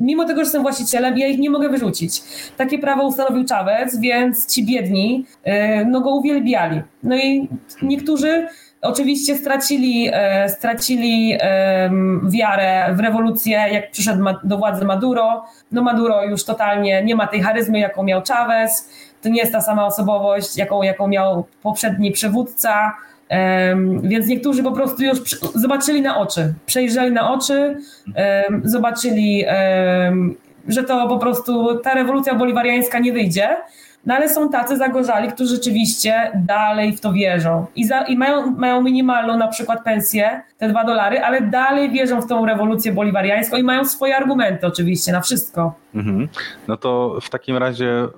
Mimo tego, że jestem właścicielem, ja ich nie mogę wyrzucić. Takie prawo ustanowił Chavez, więc ci biedni y, no go uwielbiali. No i niektórzy oczywiście stracili, e, stracili wiarę w rewolucję, jak przyszedł do władzy Maduro. No Maduro już totalnie nie ma tej charyzmy, jaką miał Chavez. To nie jest ta sama osobowość, jaką, jaką miał poprzedni przywódca. Więc niektórzy po prostu już zobaczyli na oczy, przejrzeli na oczy, zobaczyli, że to po prostu ta rewolucja boliwariańska nie wyjdzie. No ale są tacy zagorzali, którzy rzeczywiście dalej w to wierzą i, za, i mają, mają minimalną na przykład pensję, te dwa dolary, ale dalej wierzą w tą rewolucję boliwariańską i mają swoje argumenty oczywiście na wszystko. Mhm. No to w takim razie y,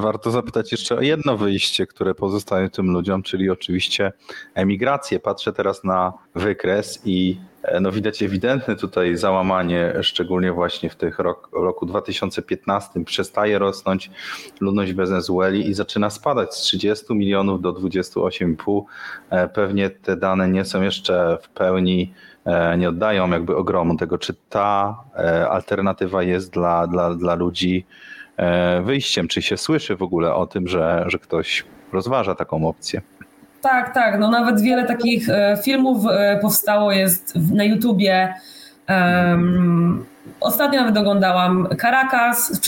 warto zapytać jeszcze o jedno wyjście, które pozostaje tym ludziom, czyli oczywiście emigrację. Patrzę teraz na wykres i no widać ewidentne tutaj załamanie, szczególnie właśnie w tych rok, roku 2015 przestaje rosnąć ludność Wenezueli i zaczyna spadać z 30 milionów do 28,5. E, Pewnie te dane nie są jeszcze w pełni e, nie oddają jakby ogromu tego, czy ta e, alternatywa jest dla, dla, dla ludzi e, wyjściem, czy się słyszy w ogóle o tym, że, że ktoś rozważa taką opcję. Tak, tak. No nawet wiele takich e, filmów e, powstało jest na YouTubie. Em, ostatnio nawet oglądałam Caracas,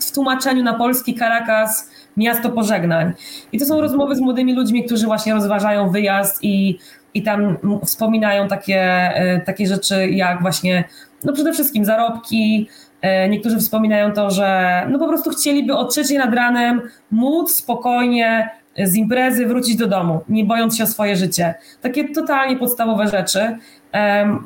w, tłumaczeniu na polski Caracas, miasto pożegnań. I to są rozmowy z młodymi ludźmi, którzy właśnie rozważają wyjazd i, i tam wspominają takie, e, takie rzeczy jak właśnie, no przede wszystkim zarobki. Niektórzy wspominają to, że no po prostu chcieliby o trzeciej nad ranem móc spokojnie z imprezy wrócić do domu, nie bojąc się o swoje życie. Takie totalnie podstawowe rzeczy.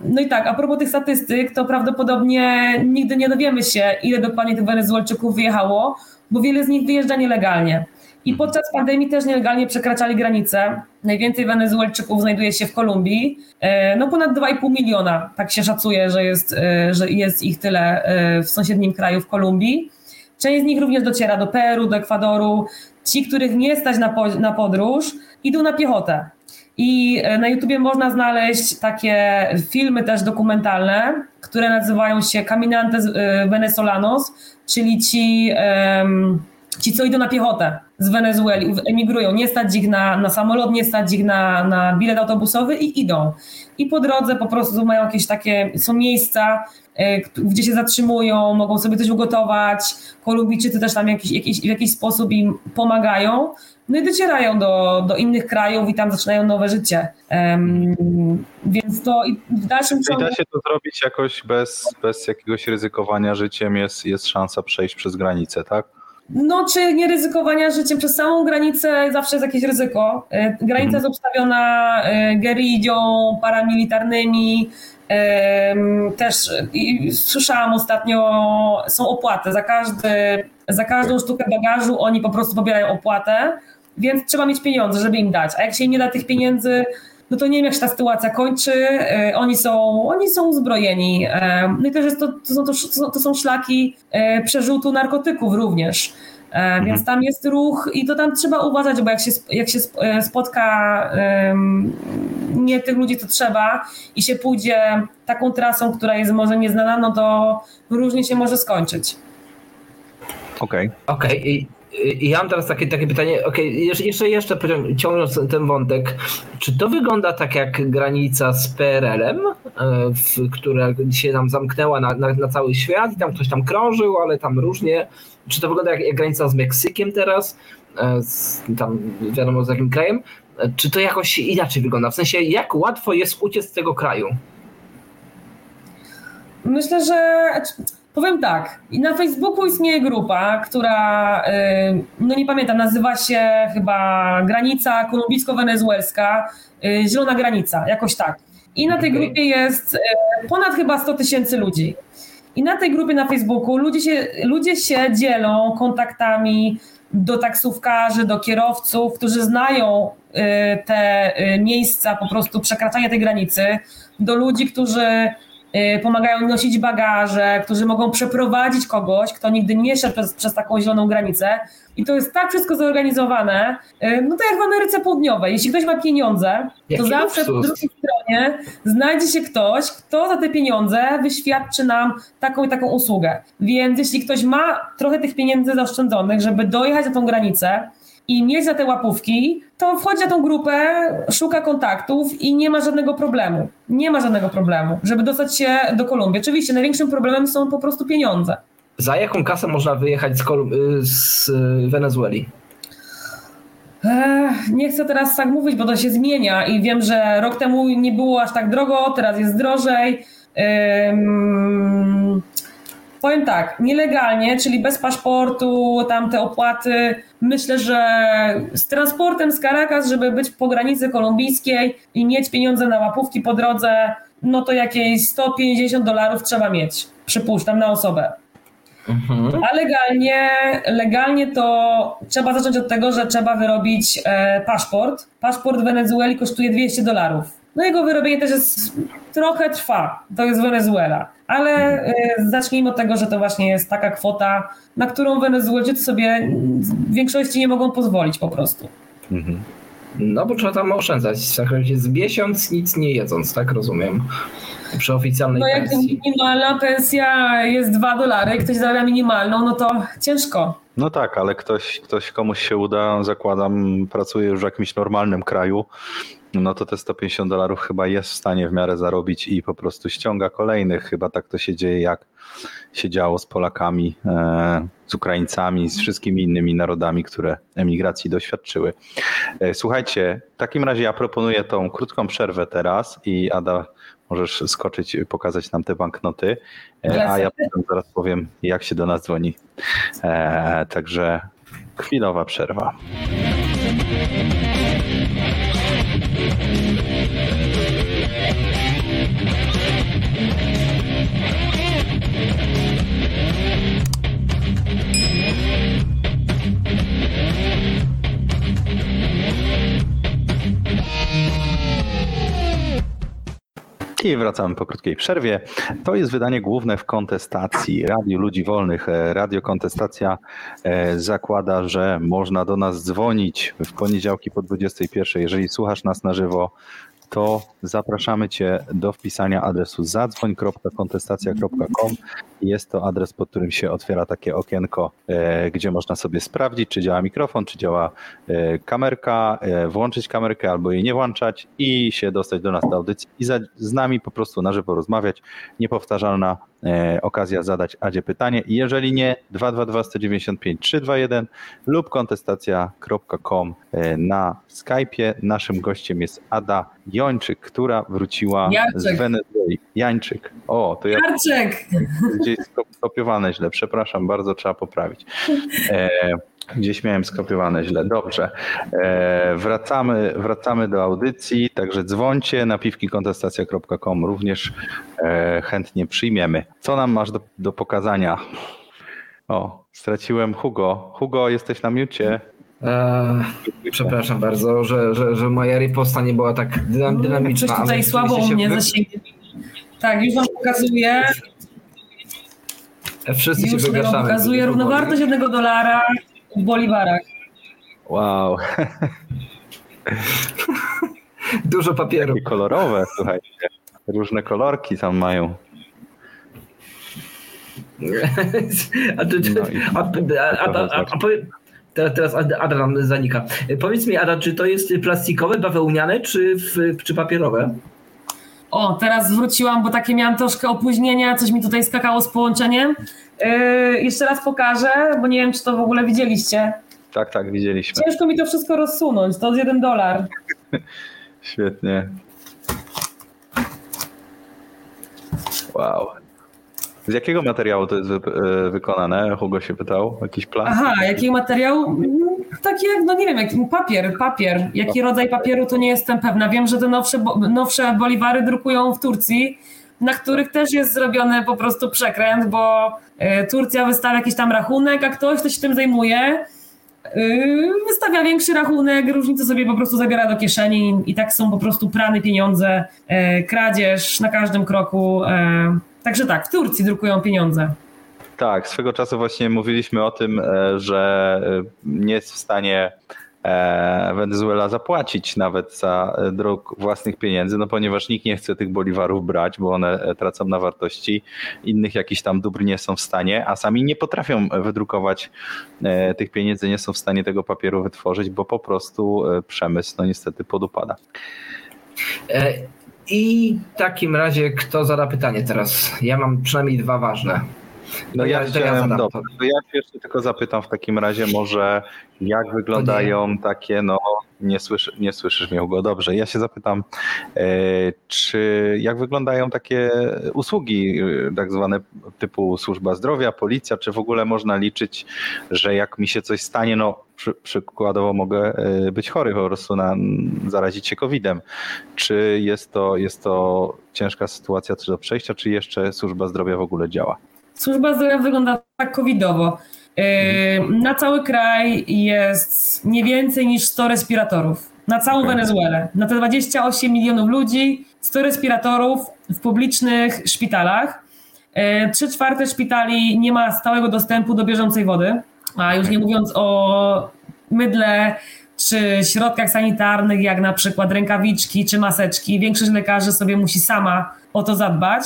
No i tak, a propos tych statystyk, to prawdopodobnie nigdy nie dowiemy się, ile dokładnie tych Wenezuelczyków wyjechało, bo wiele z nich wyjeżdża nielegalnie. I podczas pandemii też nielegalnie przekraczali granice. Najwięcej Wenezuelczyków znajduje się w Kolumbii. E, No ponad 2,5 miliona, tak się szacuje, że jest, e, że jest ich tyle e, w sąsiednim kraju w Kolumbii. Część z nich również dociera do Peru, do Ekwadoru. Ci, których nie stać na, po, na podróż, idą na piechotę. I e, na YouTubie można znaleźć takie filmy też dokumentalne, które nazywają się Caminantes e, Venezolanos, czyli ci, ci, co idą na piechotę z Wenezueli, emigrują. Nie stać ich na, na samolot, nie stać ich na, na bilet autobusowy i idą. I po drodze po prostu mają jakieś takie, są miejsca, e, gdzie się zatrzymują, mogą sobie coś ugotować. Kolumbijczycy też tam jakiś, jakiś, w jakiś sposób im pomagają. No i docierają do, do innych krajów i tam zaczynają nowe życie. Em, więc to i w dalszym Czyli ciągu. da się to zrobić jakoś bez, bez jakiegoś ryzykowania życiem, jest, jest szansa przejść przez granicę, tak? No, czy nie ryzykowania życiem przez samą granicę zawsze jest jakieś ryzyko. E, Granica jest obstawiona e, gerillią, paramilitarnymi. Też słyszałam ostatnio, są opłaty. Za, każdy, za każdą sztukę bagażu oni po prostu pobierają opłatę, więc trzeba mieć pieniądze, żeby im dać. A jak się im nie da tych pieniędzy, no to nie wiem, jak się ta sytuacja kończy. E, Oni są, oni są uzbrojeni. E, No i też jest to, to, są, to, są- to są szlaki e, przerzutu narkotyków również. Więc tam jest ruch i to tam trzeba uważać, bo jak się, jak się sp- spotka nie tych ludzi, co trzeba i się pójdzie taką trasą, która jest może nieznana, no to różnie się może skończyć. Okej. Okej, i, i ja mam teraz takie, takie pytanie, okej, jeszcze, jeszcze, ciągnąc ten wątek, czy to wygląda tak jak granica z PRL-em, e, w, która się nam zamknęła na, na, na cały świat i tam ktoś tam krążył, ale tam różnie, czy to wygląda jak, jak granica z Meksykiem teraz, e, z, tam wiadomo z jakim krajem, E, czy to jakoś inaczej wygląda, w sensie jak łatwo jest uciec z tego kraju? Myślę, że powiem tak. I na Facebooku istnieje grupa, która, y, no nie pamiętam, nazywa się chyba Granica Kolumbijsko-Wenezuelska, y, Zielona Granica, jakoś tak. I na tej grupie jest y, ponad chyba 100 tysięcy ludzi. I na tej grupie na Facebooku ludzie się, ludzie się dzielą kontaktami do taksówkarzy, do kierowców, którzy znają te miejsca po prostu przekraczania tej granicy, do ludzi, którzy pomagają nosić bagaże, którzy mogą przeprowadzić kogoś, kto nigdy nie szedł przez, przez taką zieloną granicę. I to jest tak wszystko zorganizowane, y, no tak jak w Ameryce Południowej. Jeśli ktoś ma pieniądze, Jaki to zawsze po drugiej stronie znajdzie się ktoś, kto za te pieniądze wyświadczy nam taką i taką usługę. Więc jeśli ktoś ma trochę tych pieniędzy zaoszczędzonych, żeby dojechać na tą granicę i mieć za te łapówki, to wchodzi na tą grupę, szuka kontaktów i nie ma żadnego problemu. Nie ma żadnego problemu, żeby dostać się do Kolumbii. Oczywiście największym problemem są po prostu pieniądze. Za jaką kasę można wyjechać z, Kolum- y, z y, Wenezueli? Ech, nie chcę teraz tak mówić, bo to się zmienia i wiem, że rok temu nie było aż tak drogo, teraz jest drożej. Ym, powiem tak, nielegalnie, czyli bez paszportu, tamte opłaty. Myślę, że z transportem z Caracas, żeby być po granicy kolumbijskiej i mieć pieniądze na łapówki po drodze, no to jakieś 150 dolarów trzeba mieć, przypuszczam, na osobę. Mhm. A legalnie, legalnie to trzeba zacząć od tego, że trzeba wyrobić e, paszport. Paszport w Wenezueli kosztuje 200 dolarów. No jego wyrobienie też jest, trochę trwa, to jest Wenezuela. Ale e, zacznijmy od tego, że to właśnie jest taka kwota, na którą Wenezuelczycy sobie w większości nie mogą pozwolić po prostu. Mhm. No bo trzeba tam oszczędzać. Tak z miesiąc nic nie jedząc, tak rozumiem. Przy oficjalnej No jak pensji. minimalna pensja jest 2 dolary, ktoś zarabia minimalną, no to ciężko. No tak, ale ktoś, ktoś komuś się uda, zakładam, pracuje już w jakimś normalnym kraju, no to te 150 dolarów chyba jest w stanie w miarę zarobić i po prostu ściąga kolejnych. Chyba tak to się dzieje, jak się działo z Polakami, e, z Ukraińcami, z wszystkimi innymi narodami, które emigracji doświadczyły. E, Słuchajcie, w takim razie ja proponuję tą krótką przerwę teraz i Ada, możesz skoczyć, pokazać nam te banknoty, e, a ja zaraz powiem, jak się do nas dzwoni. Także chwilowa przerwa. Thank you. I wracamy po krótkiej przerwie. To jest wydanie główne w kontestacji Radiu Ludzi Wolnych. E, Radio Kontestacja e, zakłada, że można do nas dzwonić w poniedziałki po 21. Jeżeli słuchasz nas na żywo, to zapraszamy Cię do wpisania adresu zadzwoń.kontestacja.com. Jest to adres, pod którym się otwiera takie okienko, e, gdzie można sobie sprawdzić, czy działa mikrofon, czy działa e, kamerka, e, włączyć kamerkę albo jej nie włączać i się dostać do nas do audycji i za, z nami po prostu na żywo rozmawiać. Niepowtarzalna okazja zadać Adzie pytanie. Jeżeli nie, 222 195 321 lub kontestacja.com na Skype'ie. Naszym gościem jest Ada Jończyk, która wróciła Jańczyk. z Wenezueli. Jańczyk. O, to ja Karczek! Gdzieś skopiowane źle, przepraszam, bardzo trzeba poprawić. E, gdzieś miałem skopiowane źle, dobrze. E, wracamy, wracamy do audycji, także dzwońcie na piwkikontestacja.com, również e, chętnie przyjmiemy. Co nam masz do, do pokazania? O, straciłem Hugo. Hugo, jesteś na miucie. Eee, przepraszam bardzo, że, że, że moja riposta nie była tak dynam, dynamiczna. Coś tutaj słabo mnie się zasięgnie. Tak, już wam pokazuję. Wszyscy się Już wam wygaszamy. pokazuję równowartość jednego dolara w boliwarach. Wow, Dużo papieru. i kolorowe, słuchajcie. Różne kolorki tam mają. A, ty, No i- a, a, a, a, powie- teraz, teraz Ada Ada nam zanika. Powiedz mi, Ada, czy to jest plastikowe, bawełniane, czy, w, czy papierowe? O, teraz wróciłam, bo takie miałam troszkę opóźnienia, coś mi tutaj skakało z połączeniem. Yy, jeszcze raz pokażę, bo nie wiem, czy to w ogóle widzieliście. Tak, tak, widzieliśmy. Ciężko mi to wszystko rozsunąć, to jest jeden dolar. Świetnie. Wow. Z jakiego materiału to jest e, wykonane? Hugo się pytał. Jakiś plan? Aha, jaki materiał? Taki jak, no nie wiem, jaki papier, papier. Jaki rodzaj papieru, to nie jestem pewna. Wiem, że te nowsze, nowsze boliwary drukują w Turcji, na których też jest zrobiony po prostu przekręt, bo e, Turcja wystawia jakiś tam rachunek, a ktoś, kto się tym zajmuje, yy, wystawia większy rachunek, różnicę sobie po prostu zabiera do kieszeni i tak są po prostu prane pieniądze, e, kradzież na każdym kroku. e, Także tak, w Turcji drukują pieniądze. Tak, swego czasu właśnie mówiliśmy o tym, e, że e, nie jest w stanie e, Wenezuela zapłacić nawet za druk własnych pieniędzy, no ponieważ nikt nie chce tych boliwarów brać, bo one tracą na wartości, innych jakichś tam dóbr nie są w stanie, a sami nie potrafią wydrukować tych pieniędzy, nie są w stanie tego papieru wytworzyć, bo po prostu przemysł no niestety podupada. I w takim razie kto zada pytanie teraz? Ja mam przynajmniej dwa ważne. No To ja, ja- ja to ja się jeszcze tylko zapytam w takim razie może jak wyglądają takie, no nie, słyszy, nie słyszysz mnie dobrze, ja się zapytam, e, czy jak wyglądają takie usługi e, tak zwane typu służba zdrowia, policja, czy w ogóle można liczyć, że jak mi się coś stanie, no przy, przykładowo mogę e, być chory po prostu na, zarazić się COVID-em, czy jest to, jest to ciężka sytuacja czy do przejścia, czy jeszcze służba zdrowia w ogóle działa? Służba zdrowia wygląda tak covidowo. Yy, Na cały kraj jest nie więcej niż 100 respiratorów. Na całą. Wenezuelę. Na te 28 milionów ludzi 100 respiratorów w publicznych szpitalach. Yy, Trzy czwarte szpitali nie ma stałego dostępu do bieżącej wody, a już nie mówiąc o mydle czy środkach sanitarnych, jak na przykład rękawiczki czy maseczki. Większość lekarzy sobie musi sama o to zadbać.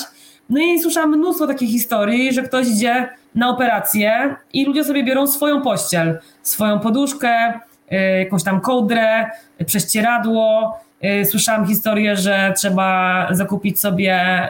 No i słyszałam mnóstwo takich historii, że ktoś idzie na operację i ludzie sobie biorą swoją pościel, swoją poduszkę, y, jakąś tam kołdrę, prześcieradło. Y, Słyszałam historię, że trzeba zakupić sobie,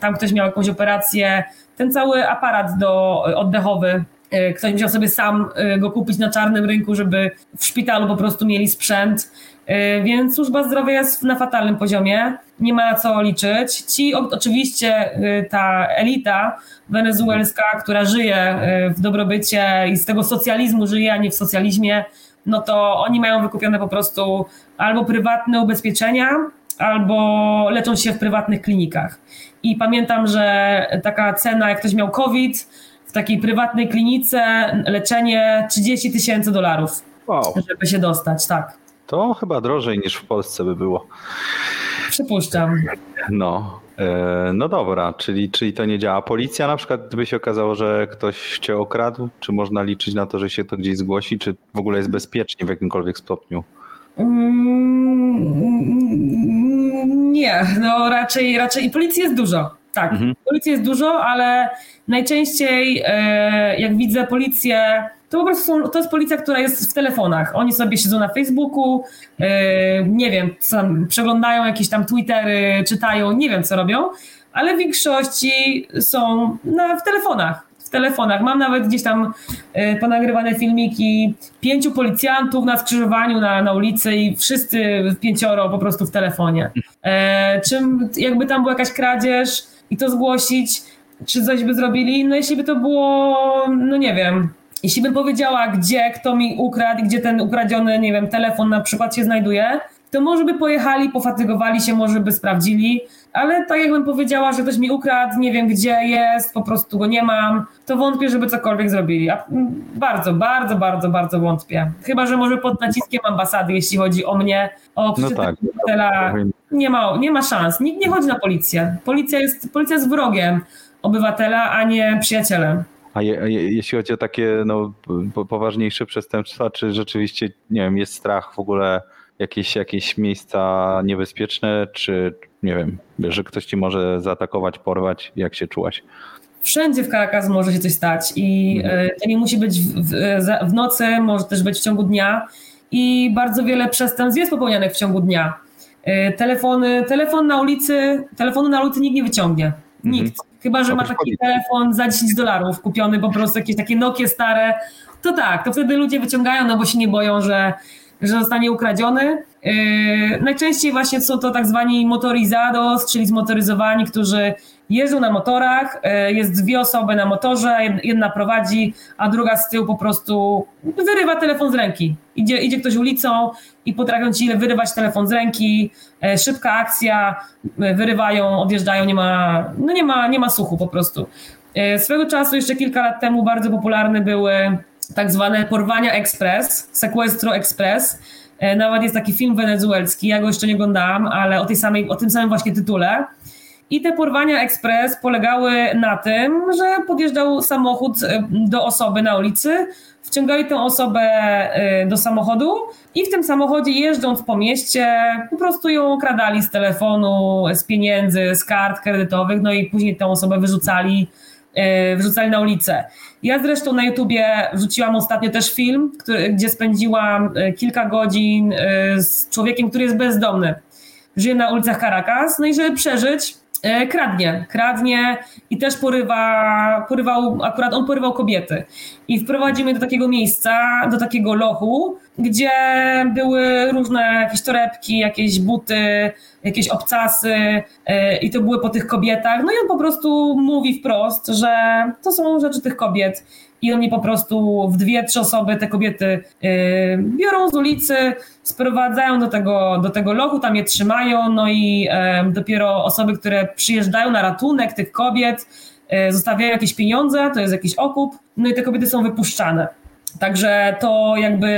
tam ktoś miał jakąś operację, ten cały aparat do, oddechowy. y, Ktoś musiał sobie sam go kupić na czarnym rynku, żeby w szpitalu po prostu mieli sprzęt. Y, Więc służba zdrowia jest na fatalnym poziomie, nie ma na co liczyć. Ci oczywiście y, ta elita wenezuelska, która żyje y, w dobrobycie i z tego socjalizmu żyje, a nie w socjalizmie, no to oni mają wykupione po prostu albo prywatne ubezpieczenia, albo leczą się w prywatnych klinikach. I pamiętam, że taka cena, jak ktoś miał COVID, w takiej prywatnej klinice leczenie 30 tysięcy dolarów, Wow, żeby się dostać, tak. To chyba drożej niż w Polsce by było. Przypuszczam. No, e, no dobra, czyli, czyli to nie działa. Policja na przykład, gdyby się okazało, że ktoś cię okradł, czy można liczyć na to, że się to gdzieś zgłosi, czy w ogóle jest bezpiecznie w jakimkolwiek stopniu? Mm, Nie, no raczej, raczej i policji jest dużo. Tak, Mhm. policji jest dużo, ale najczęściej e, jak widzę policję, to po prostu są, to jest policja, która jest w telefonach. Oni sobie siedzą na Facebooku, e, nie wiem, przeglądają jakieś tam Twittery, czytają, nie wiem co robią, ale w większości są na, w telefonach. W telefonach. Mam nawet gdzieś tam e, ponagrywane filmiki pięciu policjantów na skrzyżowaniu na, na ulicy i wszyscy pięcioro po prostu w telefonie. E, czym jakby tam była jakaś kradzież i to zgłosić, czy coś by zrobili? No jeśli by to było, no nie wiem, jeśli bym powiedziała, gdzie, kto mi ukradł, gdzie ten ukradziony, nie wiem, telefon na przykład się znajduje, to może by pojechali, pofatygowali się, może by sprawdzili, ale tak jakbym powiedziała, że ktoś mi ukradł, nie wiem gdzie jest, po prostu go nie mam, to wątpię, żeby cokolwiek zrobili. A, mm, bardzo, bardzo, bardzo, bardzo wątpię. Chyba, że może pod naciskiem ambasady, jeśli chodzi o mnie, o No tak. obywatela, nie ma, nie ma szans. Nikt nie chodzi na policję. Policja jest, policja jest wrogiem obywatela, a nie przyjacielem. A je, je, jeśli chodzi o takie no, po, poważniejsze przestępstwa, czy rzeczywiście, nie wiem, jest strach w ogóle jakieś, jakieś miejsca niebezpieczne, czy nie wiem, że ktoś ci może zaatakować, porwać, jak się czułaś? Wszędzie w Caracas może się coś stać i e, to nie musi być w, w, nocy, może też być w ciągu dnia i bardzo wiele przestępstw jest popełnianych w ciągu dnia. E, Telefony, telefon na ulicy, telefonu na ulicy nikt nie wyciągnie. Nikt. Chyba, że ma taki telefon za 10 dolarów kupiony, po prostu jakieś takie Nokie stare, to tak, to wtedy ludzie wyciągają, no bo się nie boją, że, że zostanie ukradziony. Yy, najczęściej właśnie są to tak zwani motorizados, czyli zmotoryzowani, którzy jeżdżą na motorach, yy, jest dwie osoby na motorze, jed- jedna prowadzi, a druga z tyłu po prostu wyrywa telefon z ręki. Idzie, idzie ktoś ulicą i potrafią ci wyrywać telefon z ręki, yy, szybka akcja, wyrywają, odjeżdżają, nie ma, no nie ma, nie ma słuchu po prostu. Swego czasu, jeszcze kilka lat temu, bardzo popularne były tak zwane porwania express, sequestro express. E, Nawet jest taki film wenezuelski, ja go jeszcze nie oglądałam, ale o, tej samej, o tym samym właśnie tytule. I te porwania ekspres polegały na tym, że podjeżdżał samochód e, do osoby na ulicy, wciągali tę osobę e, do samochodu i w tym samochodzie jeżdżąc po mieście po prostu ją okradali z telefonu, z pieniędzy, z kart kredytowych, no i później tę osobę wyrzucali wrzucali na ulicę. Ja zresztą na YouTubie wrzuciłam ostatnio też film, który, gdzie spędziłam e, kilka godzin e, z człowiekiem, który jest bezdomny. Żyje na ulicach Caracas, no i żeby przeżyć, kradnie. Kradnie i też porywa, porywał, akurat on porywał kobiety. I wprowadzimy do takiego miejsca, do takiego lochu, gdzie były różne jakieś torebki, jakieś buty, jakieś obcasy e, i to były po tych kobietach. No i on po prostu mówi wprost, że to są rzeczy tych kobiet. I oni po prostu w dwie, trzy osoby te kobiety e, biorą z ulicy, sprowadzają do tego, do tego lochu, tam je trzymają, no i dopiero osoby, które przyjeżdżają na ratunek tych kobiet, e, zostawiają jakieś pieniądze, to jest jakiś okup, no i te kobiety są wypuszczane. Także to jakby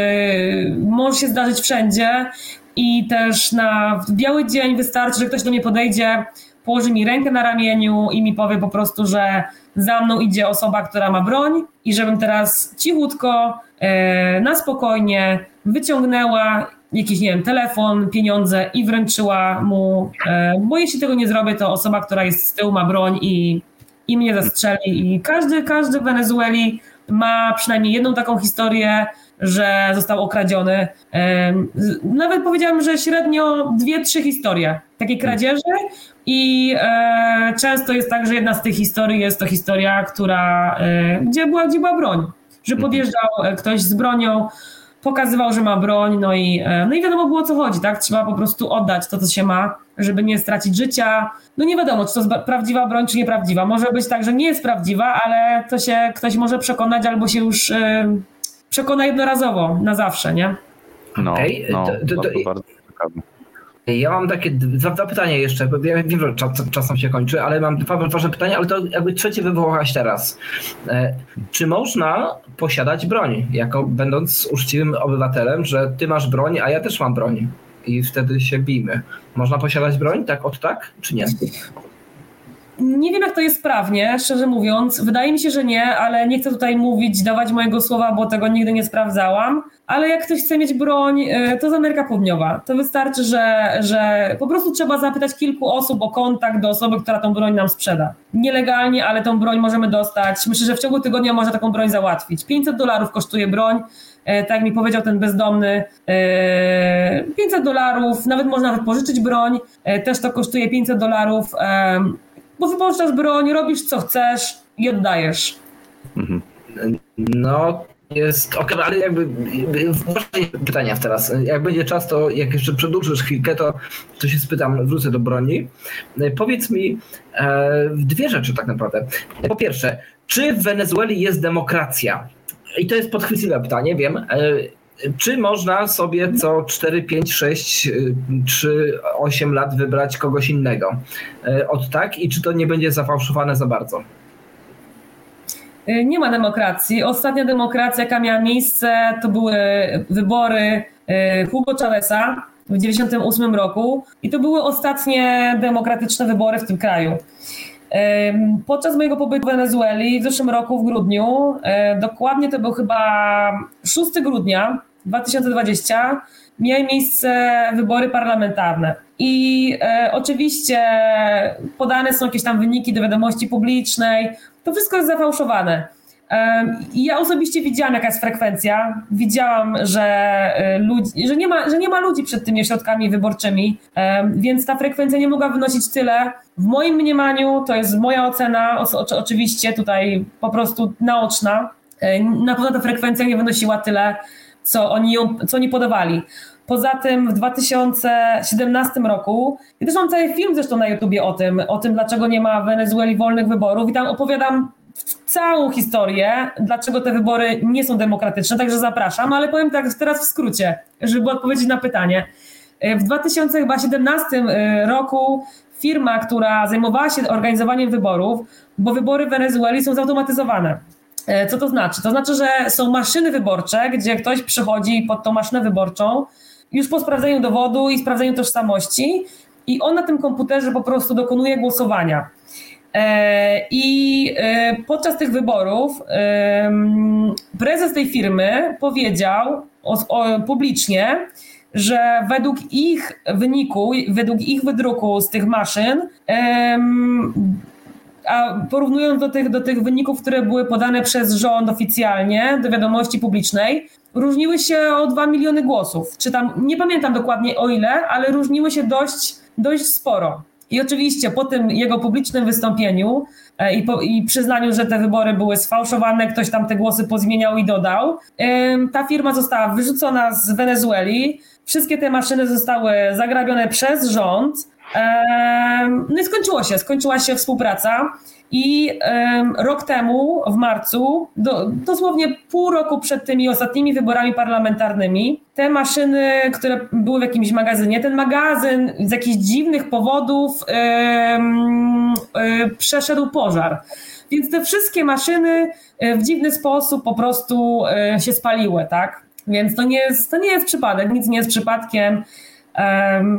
może się zdarzyć wszędzie i też na biały dzień wystarczy, że ktoś do mnie podejdzie, położy mi rękę na ramieniu i mi powie po prostu, że za mną idzie osoba, która ma broń i żebym teraz cichutko, e, na spokojnie wyciągnęła jakiś, nie wiem, telefon, pieniądze i wręczyła mu, e, bo jeśli tego nie zrobię, to osoba, która jest z tyłu ma broń i, i mnie zastrzeli. I każdy, każdy w Wenezueli ma przynajmniej jedną taką historię, że został okradziony. Nawet powiedziałam, że średnio dwie, trzy historie takiej kradzieży i e, często jest tak, że jedna z tych historii jest to historia, która, e, gdzie, była, gdzie była broń, że podjeżdżał e, ktoś z bronią, pokazywał, że ma broń, no i, no i wiadomo było o co chodzi, tak? Trzeba po prostu oddać to, co się ma, żeby nie stracić życia. No nie wiadomo, czy to jest prawdziwa broń, czy nieprawdziwa. Może być tak, że nie jest prawdziwa, ale to się ktoś może przekonać albo się już przekona jednorazowo, na zawsze, nie? No, Okej, no to- to- to- to bardzo ciekawe. Ja mam takie dwa, dwa pytania jeszcze, bo ja wiem, że czas, czas nam się kończy, ale mam dwa ważne pytania, ale to jakby trzecie wywołałaś teraz. E, czy można posiadać broń, jako będąc uczciwym obywatelem, że ty masz broń, a ja też mam broń i wtedy się bijmy. Można posiadać broń, tak od tak, czy nie? Nie wiem, jak to jest prawnie, szczerze mówiąc. Wydaje mi się, że nie, ale nie chcę tutaj mówić, dawać mojego słowa, bo tego nigdy nie sprawdzałam. Ale jak ktoś chce mieć broń, y, to z Ameryka Południowa. To wystarczy, że, że po prostu trzeba zapytać kilku osób o kontakt do osoby, która tą broń nam sprzeda. Nielegalnie, ale tą broń możemy dostać. Myślę, że w ciągu tygodnia można taką broń załatwić. 500 dolarów kosztuje broń. E, Tak mi powiedział ten bezdomny, e, 500 dolarów, nawet można wypożyczyć broń, e, też to kosztuje 500 dolarów, e, bo wypożyczasz broń, robisz co chcesz i oddajesz. Mhm. No, jest ok, ale jakby, pytania teraz. Jak będzie czas, to jak jeszcze przedłużysz chwilkę, to, to się spytam, wrócę do broni. E, Powiedz mi e, dwie rzeczy tak naprawdę. Po pierwsze, czy w Wenezueli jest demokracja? I to jest podchwytliwe pytanie, wiem. Czy można sobie co 4, 5, 6 y, czy 8 lat wybrać kogoś innego? E, Od tak? I czy to nie będzie zafałszowane za bardzo? Y, Nie ma demokracji. Ostatnia demokracja, jaka miała miejsce, to były wybory y, Hugo Chaveza w 1998 roku i to były ostatnie demokratyczne wybory w tym kraju. Podczas mojego pobytu w Wenezueli w zeszłym roku w grudniu, y, dokładnie to był chyba 6 grudnia 2020, miały miejsce wybory parlamentarne. I e, oczywiście podane są jakieś tam wyniki do wiadomości publicznej. To wszystko jest zafałszowane. I ja osobiście widziałam, jaka jest frekwencja. Widziałam, że, e, ludzi, że, nie, ma, że nie ma ludzi przed tymi ośrodkami wyborczymi, em, więc ta frekwencja nie mogła wynosić tyle. W moim mniemaniu, to jest moja ocena, oczywiście tutaj po prostu naoczna, e, na pewno ta frekwencja nie wynosiła tyle, co oni, ją, co oni podawali. Poza tym w 2017 roku, i też mam cały film zresztą na YouTubie o tym, o tym, dlaczego nie ma w Wenezueli wolnych wyborów i tam opowiadam całą historię, dlaczego te wybory nie są demokratyczne, także zapraszam, ale powiem tak teraz w skrócie, żeby odpowiedzieć na pytanie. W 2017 roku firma, która zajmowała się organizowaniem wyborów, bo wybory w Wenezueli są zautomatyzowane. E, Co to znaczy? To znaczy, że są maszyny wyborcze, gdzie ktoś przychodzi pod tą maszynę wyborczą już po sprawdzeniu dowodu i sprawdzeniu tożsamości i on na tym komputerze po prostu dokonuje głosowania. E, I e, podczas tych wyborów prezes tej firmy powiedział publicznie, że według ich wyniku, według ich wydruku z tych maszyn, a porównując do tych, do tych wyników, które były podane przez rząd oficjalnie do wiadomości publicznej, różniły się o 2 miliony głosów. Czy tam, nie pamiętam dokładnie o ile, ale różniły się dość, dość sporo. I oczywiście po tym jego publicznym wystąpieniu e, i, po, i przyznaniu, że te wybory były sfałszowane, ktoś tam te głosy pozmieniał i dodał, ta firma została wyrzucona z Wenezueli. Wszystkie te maszyny zostały zagrabione przez rząd. No i skończyło się, skończyła się współpraca. I rok temu, w marcu, do, dosłownie pół roku przed tymi ostatnimi wyborami parlamentarnymi, te maszyny, które były w jakimś magazynie, ten magazyn z jakichś dziwnych powodów em, e, przeszedł pożar. Więc te wszystkie maszyny e, w dziwny sposób po prostu e, się spaliły, tak? Więc to nie jest, to nie jest przypadek, nic nie jest przypadkiem.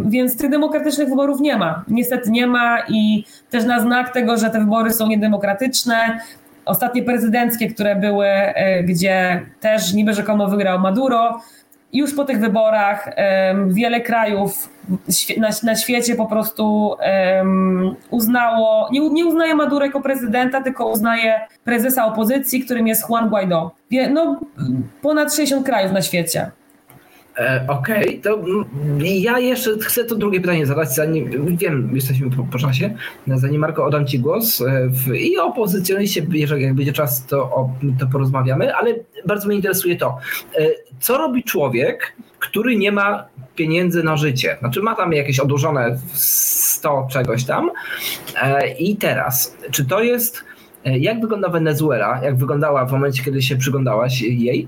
Więc tych demokratycznych wyborów nie ma. Niestety nie ma i też na znak tego, że te wybory są niedemokratyczne, ostatnie prezydenckie, które były, e, gdzie też niby rzekomo wygrał Maduro, już po tych wyborach wiele krajów na, świecie po prostu uznało, nie, uznaje Maduro jako prezydenta, tylko uznaje prezesa opozycji, którym jest Juan Guaido. No, ponad 60 krajów na świecie. E, Okej, to mm, ja jeszcze chcę to drugie pytanie zadać, zanim wiem, jesteśmy po, po czasie, zanim Marko oddam Ci głos e, w, i o opozycjonaliście, jeżeli jak będzie czas, to, o, to porozmawiamy, ale bardzo mnie interesuje to, e, co robi człowiek, który nie ma pieniędzy na życie, znaczy ma tam jakieś odłożone 100 czegoś tam. I teraz, czy to jest, jak wygląda Wenezuela, jak wyglądała w momencie, kiedy się przyglądałaś jej,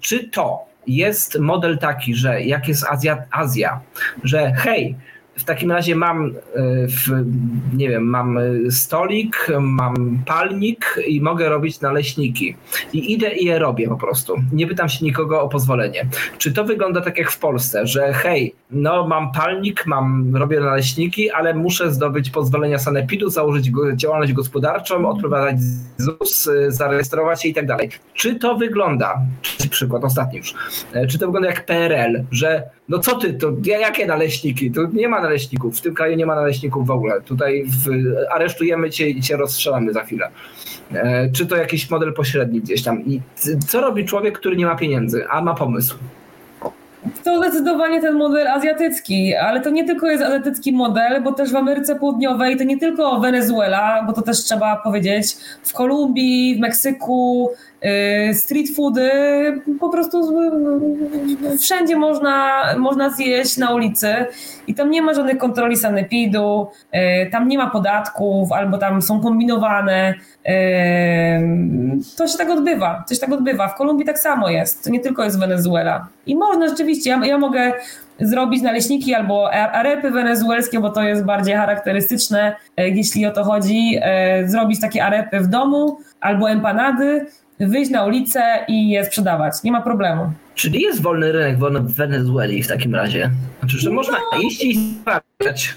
Czy to jest model taki, że jak jest Azja, Azja że hej, w takim razie mam, e, w, nie wiem, mam e, stolik, mam palnik i mogę robić naleśniki. I idę i je robię po prostu. Nie pytam się nikogo o pozwolenie. Czy to wygląda tak jak w Polsce, że hej, no mam palnik, mam, robię naleśniki, ale muszę zdobyć pozwolenia sanepidu, założyć działalność gospodarczą, odprowadzać ZUS, y, zarejestrować się i tak dalej. Czy to wygląda, przykład ostatni już, e, czy to wygląda jak PRL, że no co ty, to ja- jakie naleśniki? Tu nie ma naleśników, w tym kraju nie ma naleśników w ogóle. Tutaj w, aresztujemy cię i cię rozstrzelamy za chwilę. E, Czy to jakiś model pośredni gdzieś tam? I co robi człowiek, który nie ma pieniędzy, a ma pomysł? To zdecydowanie ten model azjatycki, ale to nie tylko jest azjatycki model, bo też w Ameryce Południowej to nie tylko Wenezuela, bo to też trzeba powiedzieć, w Kolumbii, w Meksyku, street foody, po prostu wszędzie można, można zjeść na ulicy i tam nie ma żadnych kontroli sanepidu, yy, tam nie ma podatków albo tam są kombinowane. Yy, To się tak odbywa, się tak odbywa. W Kolumbii tak samo jest, to nie tylko jest Wenezuela. I można rzeczywiście, ja, ja mogę zrobić naleśniki albo arepy wenezuelskie, bo to jest bardziej charakterystyczne, jeśli o to chodzi, zrobić takie arepy w domu albo empanady, wyjść na ulicę i je sprzedawać. Nie ma problemu. Czyli jest wolny rynek w Wenezueli w takim razie? Znaczy, że można iść i sprawdzać.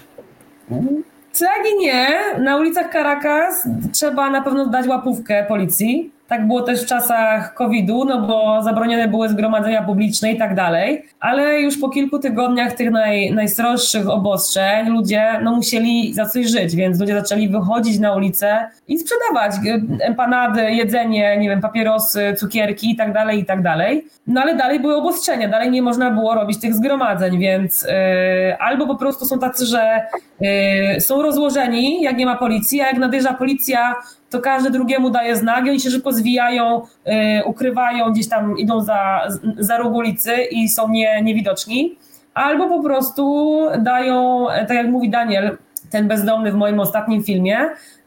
Tak i nie. Na ulicach Caracas trzeba na pewno dać łapówkę policji. Tak było też w czasach COVID-u, no bo zabronione były zgromadzenia publiczne i tak dalej. Ale już po kilku tygodniach tych naj, najsroższych obostrzeń ludzie no, musieli za coś żyć, więc ludzie zaczęli wychodzić na ulicę i sprzedawać e, empanady, jedzenie, nie wiem, papierosy, cukierki i tak dalej, i tak dalej. No ale dalej były obostrzenia, dalej nie można było robić tych zgromadzeń, więc e, albo po prostu są tacy, że e, są rozłożeni, jak nie ma policji, a jak nadjeżdża policja, to każdy drugiemu daje znak i oni się szybko zwijają, e, ukrywają, gdzieś tam idą za, za róg ulicy i są nie, niewidoczni. Albo po prostu dają, tak jak mówi Daniel, ten bezdomny w moim ostatnim filmie,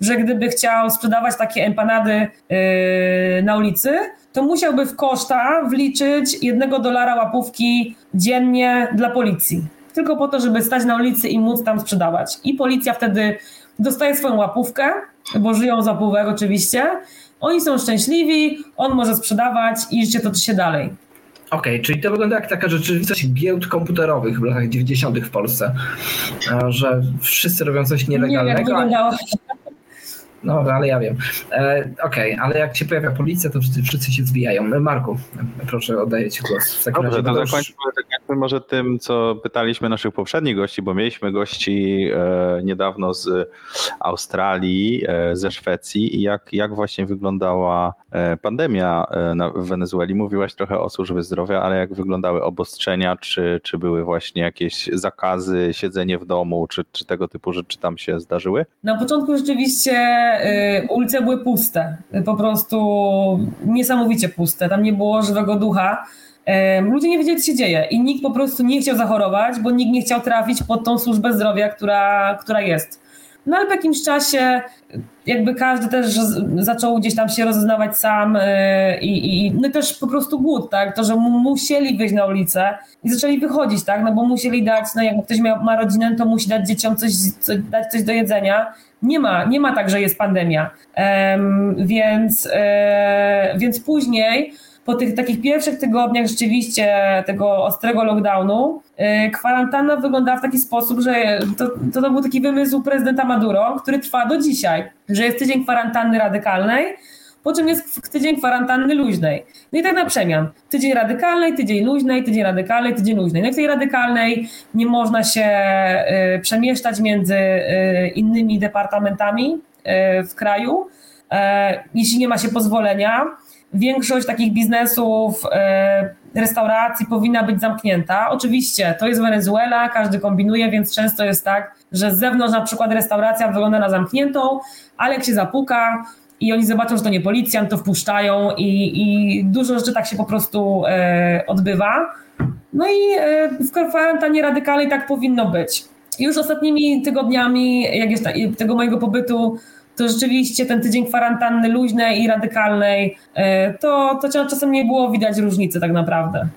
że gdyby chciał sprzedawać takie empanady yy, na ulicy, to musiałby w koszta wliczyć jednego dolara łapówki dziennie dla policji. Tylko po to, żeby stać na ulicy i móc tam sprzedawać. I policja wtedy dostaje swoją łapówkę, bo żyją z łapówek oczywiście. Oni są szczęśliwi, on może sprzedawać i życie toczy się dalej. Okej, czyli to wygląda jak taka rzeczywistość giełd komputerowych w latach 90. w Polsce, E, że wszyscy robią coś Nie wiem, jak nielegalnego. a- wyglądało. No, ale ja wiem. E, Okej, ale jak się pojawia policja, to wszyscy, wszyscy się zbijają. Marku, proszę, oddaję Ci głos. W takim Dobrze, razie to już- zakończmy tak jakby może tym, co pytaliśmy naszych poprzednich gości, bo mieliśmy gości e, niedawno z Australii, e, ze Szwecji i jak, jak właśnie wyglądała e, pandemia e, na, w Wenezueli. Mówiłaś trochę o służbie zdrowia, ale jak wyglądały obostrzenia, czy, czy były właśnie jakieś zakazy, siedzenie w domu, czy, czy tego typu rzeczy tam się zdarzyły? Na początku rzeczywiście ulice były puste, y, po prostu niesamowicie puste, tam nie było żywego ducha. Ludzie nie wiedzieli, co się dzieje i nikt po prostu nie chciał zachorować, bo nikt nie chciał trafić pod tą służbę zdrowia, która, która jest. No ale po jakimś czasie y, jakby każdy też zaczął gdzieś tam się rozeznawać sam y, i, i no też po prostu głód, tak, to, że mu- musieli wyjść na ulicę i zaczęli wychodzić, tak, no bo musieli dać, no jak ktoś ma rodzinę, to musi dać dzieciom coś, coś, dać coś do jedzenia. Nie ma, nie ma tak, że jest pandemia. Em, więc, e, więc później, po tych takich pierwszych tygodniach rzeczywiście tego ostrego lockdownu, e, kwarantanna wyglądała w taki sposób, że to, to, to był taki wymysł prezydenta Maduro, który trwa do dzisiaj, że jest tydzień kwarantanny radykalnej, po czym jest tydzień kwarantanny luźnej. No i tak na przemian. Tydzień radykalnej, tydzień luźnej, tydzień radykalnej, tydzień luźnej. No i w tej radykalnej nie można się y, przemieszczać między y, innymi departamentami y, w kraju, e, jeśli nie ma się pozwolenia. Większość takich biznesów, restauracji powinna być zamknięta. Oczywiście to jest Wenezuela, każdy kombinuje, więc często jest tak, że z zewnątrz na przykład restauracja wygląda na zamkniętą, ale jak się zapuka, i oni zobaczą, że to nie policjant, to wpuszczają i, i dużo rzeczy tak się po prostu e, odbywa. No i e, w kwarantannie radykalnej tak powinno być. Już ostatnimi tygodniami jak jest, tego mojego pobytu to rzeczywiście ten tydzień kwarantanny luźnej i radykalnej, e, to, to czasem nie było widać różnicy tak naprawdę.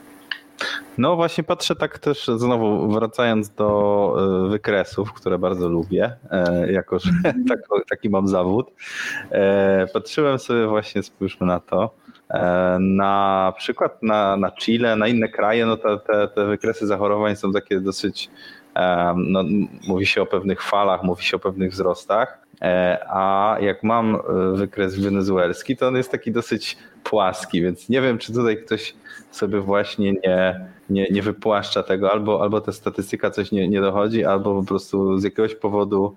No właśnie patrzę tak też znowu wracając do e, wykresów, które bardzo lubię, e, jako że tak, taki mam zawód. E, patrzyłem sobie właśnie, spójrzmy na to, na przykład na, na Chile, na inne kraje, no te, te, te wykresy zachorowań są takie dosyć, no, mówi się o pewnych falach, mówi się o pewnych wzrostach, a jak mam wykres wenezuelski, to on jest taki dosyć płaski, więc nie wiem, czy tutaj ktoś sobie właśnie nie, nie, nie wypłaszcza tego, albo, albo ta statystyka coś nie, nie dochodzi, albo po prostu z jakiegoś powodu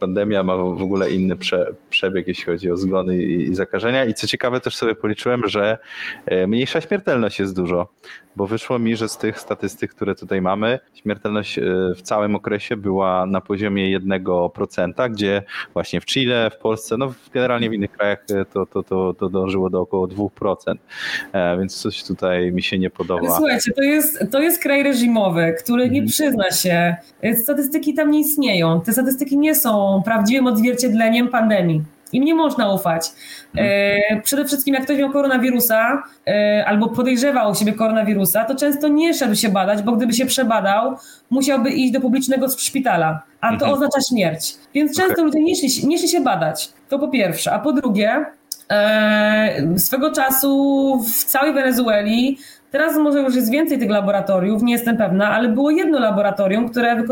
pandemia ma w ogóle inny prze, przebieg, jeśli chodzi o zgony i, i zakażenia. I co ciekawe, też sobie policzyłem, że e, mniejsza śmiertelność jest dużo, bo wyszło mi, że z tych statystyk, które tutaj mamy, śmiertelność e, w całym okresie była na poziomie 1%, gdzie właśnie w Chile, w Polsce, no generalnie w innych krajach e, to, to, to, to dążyło do około 2%. Więc coś tutaj mi się nie podoba. Słuchajcie, to jest, to jest kraj reżimowy, który nie mhm. przyzna się. Statystyki tam nie istnieją. Te statystyki nie są prawdziwym odzwierciedleniem pandemii. Im nie można ufać. Mhm. E, przede wszystkim, jak ktoś miał koronawirusa e, albo podejrzewał u siebie koronawirusa, to często nie szedł się badać, bo gdyby się przebadał, musiałby iść do publicznego szpitala, a to mhm. oznacza śmierć. Więc często okay. ludzie nie szli, nie szli się badać. To po pierwsze. A po drugie, e, swego czasu w całej Wenezueli Teraz może już jest więcej tych laboratoriów, nie jestem pewna, ale było jedno laboratorium, które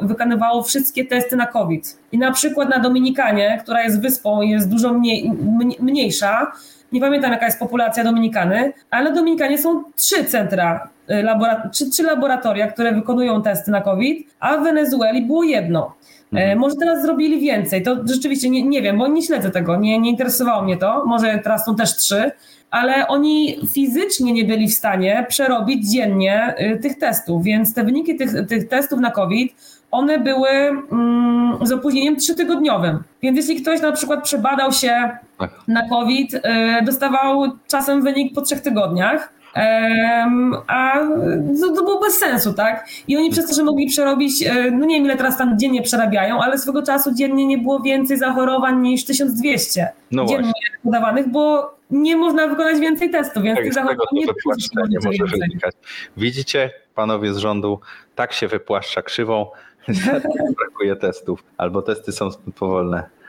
wykonywało, wszystkie testy na COVID. I na przykład na Dominikanie, która jest wyspą i jest dużo mniej, mniejsza, nie pamiętam jaka jest populacja Dominikany, ale na Dominikanie są trzy centra, y, labora trzy, trzy laboratoria, które wykonują testy na COVID, a w Wenezueli było jedno. E, mhm. Może teraz zrobili więcej, to rzeczywiście nie, nie wiem, bo nie śledzę tego, nie, nie interesowało mnie to. Może teraz są też trzy, ale oni fizycznie nie byli w stanie przerobić dziennie y, tych testów, więc te wyniki tych, tych testów na COVID, one były mm, z opóźnieniem trzytygodniowym. Więc jeśli ktoś na przykład przebadał się tak. na COVID, y, dostawał czasem wynik po trzech tygodniach, a to, to, było bez sensu, tak? I oni przez to, że mogli przerobić, e, no nie wiem ile teraz tam dziennie przerabiają, ale swego czasu dziennie nie było więcej zachorowań niż 1200 no dziennie podawanych, bo nie można wykonać więcej testów, więc tak, tych zachorowań nie, nie może wynikać. Widzicie, panowie z rządu, tak się wypłaszcza krzywą, brakuje testów, albo testy są zbyt powolne.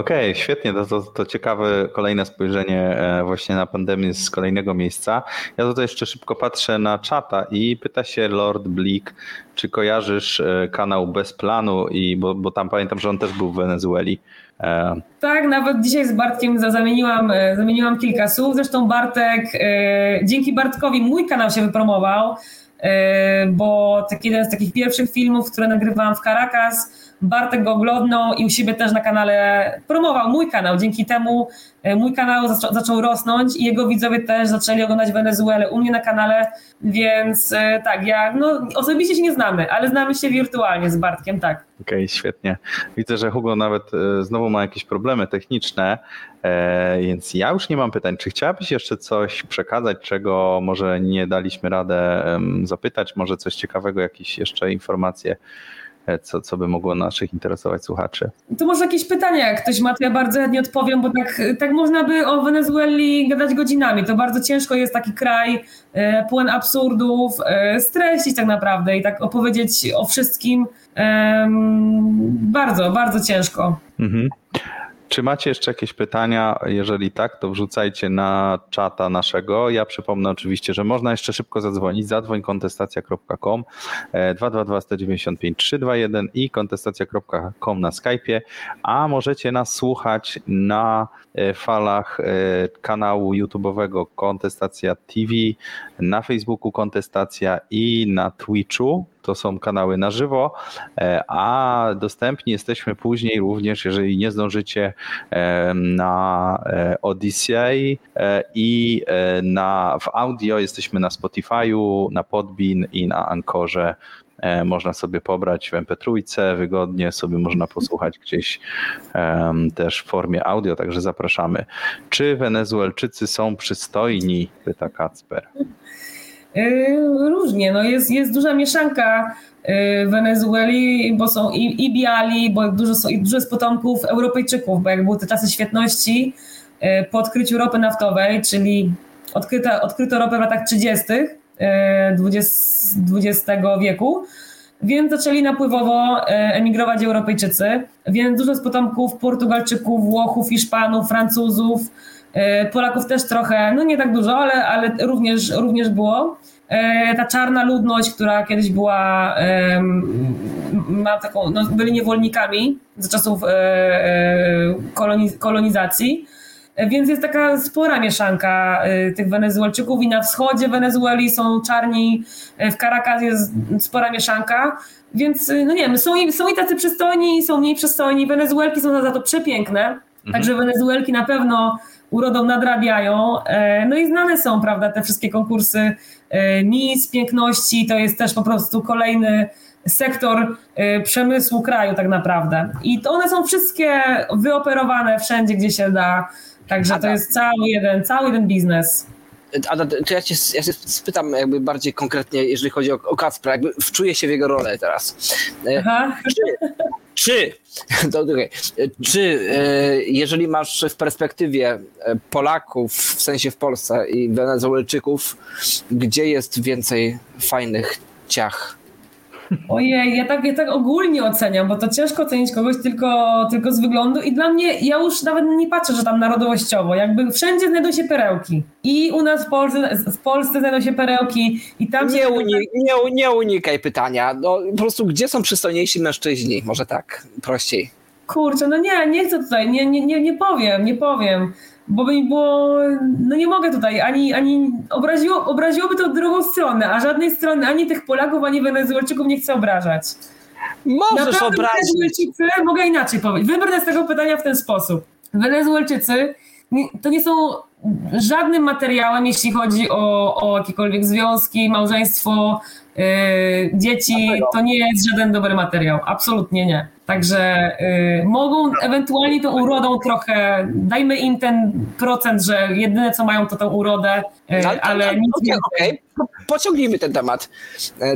Okej, okay, świetnie, to, to, to, ciekawe kolejne spojrzenie e, właśnie na pandemię z kolejnego miejsca. Ja tutaj jeszcze szybko patrzę na czata i pyta się Lord Bleak, czy kojarzysz e, kanał Bez Planu, i, bo, bo tam pamiętam, że on też był w Wenezueli. E, tak, nawet dzisiaj z Bartkiem zamieniłam, zamieniłam kilka słów. Zresztą Bartek, dzięki Bartkowi mój kanał się wypromował, bo taki jeden z takich pierwszych filmów, które nagrywałam w Caracas, Bartek go oglądnął i u siebie też na kanale promował mój kanał. Dzięki temu e, mój kanał zaczął, zaczął rosnąć i jego widzowie też zaczęli oglądać Wenezuelę u mnie na kanale, więc e, tak, ja no, osobiście się nie znamy, ale znamy się wirtualnie z Bartkiem, tak. Okej, okay, świetnie. Widzę, że Hugo nawet e, znowu ma jakieś problemy techniczne, więc ja już nie mam pytań. Czy chciałabyś jeszcze coś przekazać, czego może nie daliśmy radę zapytać? Może coś ciekawego, jakieś jeszcze informacje E, co, co by mogło naszych interesować słuchaczy. To może jakieś pytania, jak ktoś ma, to ja bardzo chętnie odpowiem, bo tak, tak można by o Wenezueli gadać godzinami. To bardzo ciężko jest taki kraj e, pełen absurdów, e, streścić tak naprawdę i tak opowiedzieć o wszystkim. Bardzo, bardzo ciężko. Mhm. Czy macie jeszcze jakieś pytania? Jeżeli tak, to wrzucajcie na czata naszego. Ja przypomnę oczywiście, że można jeszcze szybko zadzwonić. Zadzwoń kontestacja.com 222 195 321 i kontestacja.com na Skype'ie, a możecie nas słuchać na e, falach e, kanału YouTube'owego Kontestacja TV, na Facebooku Kontestacja i na Twitchu to są kanały na żywo, e, a dostępni jesteśmy później również, jeżeli nie zdążycie e, na e, Odyssey i na, w audio jesteśmy na Spotify'u, na Podbean i na Ankorze można sobie pobrać w MP3, wygodnie sobie można posłuchać gdzieś um, też w formie audio, także zapraszamy. Czy Wenezuelczycy są przystojni? Pyta Kacper. Yy, różnie, no jest, jest duża mieszanka yy, Wenezueli, bo są i, i biali, bo dużo, są, i dużo jest potomków Europejczyków, bo jak były te czasy świetności yy, po odkryciu ropy naftowej, czyli odkryto, odkryto ropę w latach 30. yy, XX, wieku, więc zaczęli napływowo e, emigrować Europejczycy, więc dużo z potomków Portugalczyków, Włochów, Hiszpanów, Francuzów, e, Polaków też trochę, no nie tak dużo, ale, ale również, również było. E, Ta czarna ludność, która kiedyś była, ma taką, no, byli niewolnikami za czasów e, e, koloniz- kolonizacji, więc jest taka spora mieszanka tych Wenezuelczyków i na wschodzie Wenezueli są czarni, w Caracas jest spora mieszanka, więc no nie wiem, są i, są i tacy przystojni, są mniej przystojni, Wenezuelki są za to przepiękne, także Wenezuelki na pewno urodą nadrabiają, e, no i znane są, prawda, te wszystkie konkursy e, Miss Piękności, to jest też po prostu kolejny sektor e, przemysłu kraju tak naprawdę i to one są wszystkie wyoperowane wszędzie, gdzie się da, Także to jest cały jeden, cały jeden biznes. Ada, to ja cię, ja cię spytam jakby bardziej konkretnie, jeżeli chodzi o, o Kacpra, jakby wczuję się w jego rolę teraz. Aha. Czy, czy, to, okay, czy e, jeżeli masz w perspektywie e, Polaków, w sensie w Polsce i Wenezuelczyków, gdzie jest więcej fajnych ciach? Ojej, ja tak, ja tak ogólnie oceniam, bo to ciężko ocenić kogoś tylko, tylko z wyglądu i dla mnie, ja już nawet nie patrzę, że tam narodowościowo, jakby wszędzie znajdą się perełki. I u nas w Polsce, w Polsce znajdą się perełki i tam... Nie, się uni, nie, nie unikaj pytania. No, po prostu, gdzie są przystojniejsi mężczyźni? Może tak, prościej. Kurczę, no nie, nie chcę tutaj, nie, nie, nie, nie powiem, nie powiem, bo by mi było, no nie mogę tutaj, ani, ani obraziło, obraziłoby to drugą stronę, a żadnej strony, ani tych Polaków, ani Wenezuelczyków nie chcę obrażać. Możesz Naprawdę obrazić. Wenezuelczycy, mogę inaczej powiedzieć, wybrnę z tego pytania w ten sposób. Wenezuelczycy to nie są żadnym materiałem, jeśli chodzi o, o jakiekolwiek związki, małżeństwo, yy, dzieci, to nie jest żaden dobry materiał, absolutnie nie. Także yy, mogą ewentualnie tą urodą trochę, dajmy im ten procent, że jedyne co mają to tą urodę, yy, ale, ale ale nic okej. Po- Pociągnijmy ten temat.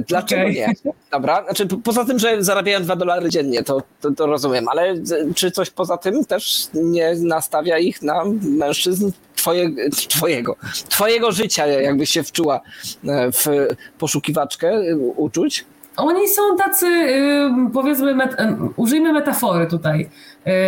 Dlaczego Okej. nie? Dobra, znaczy po- poza tym, że zarabiają 2 dolary dziennie, to, to, to rozumiem, ale czy coś poza tym też nie nastawia ich na mężczyzn twoje, twojego, twojego życia, jakbyś się wczuła e, w poszukiwaczkę e, uczuć? Oni są tacy, ym, powiedzmy, met, użyjmy metafory tutaj.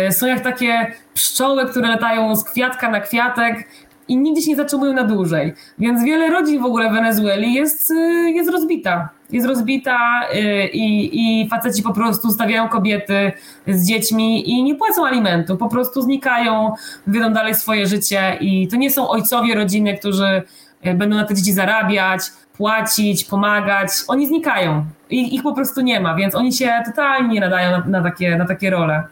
Y, Są jak takie pszczoły, które latają z kwiatka na kwiatek i nigdzie się nie zatrzymują na dłużej. Więc wiele rodzin w ogóle w Wenezueli jest, y, jest rozbita. Jest rozbita y, i, i faceci po prostu stawiają kobiety z dziećmi i nie płacą alimentu. Po prostu znikają, wiedzą dalej swoje życie i to nie są ojcowie rodziny, którzy y, będą na te dzieci zarabiać, płacić, pomagać. Oni znikają. I, ich po prostu nie ma, więc oni się totalnie nie nadają na, na, takie, na takie role.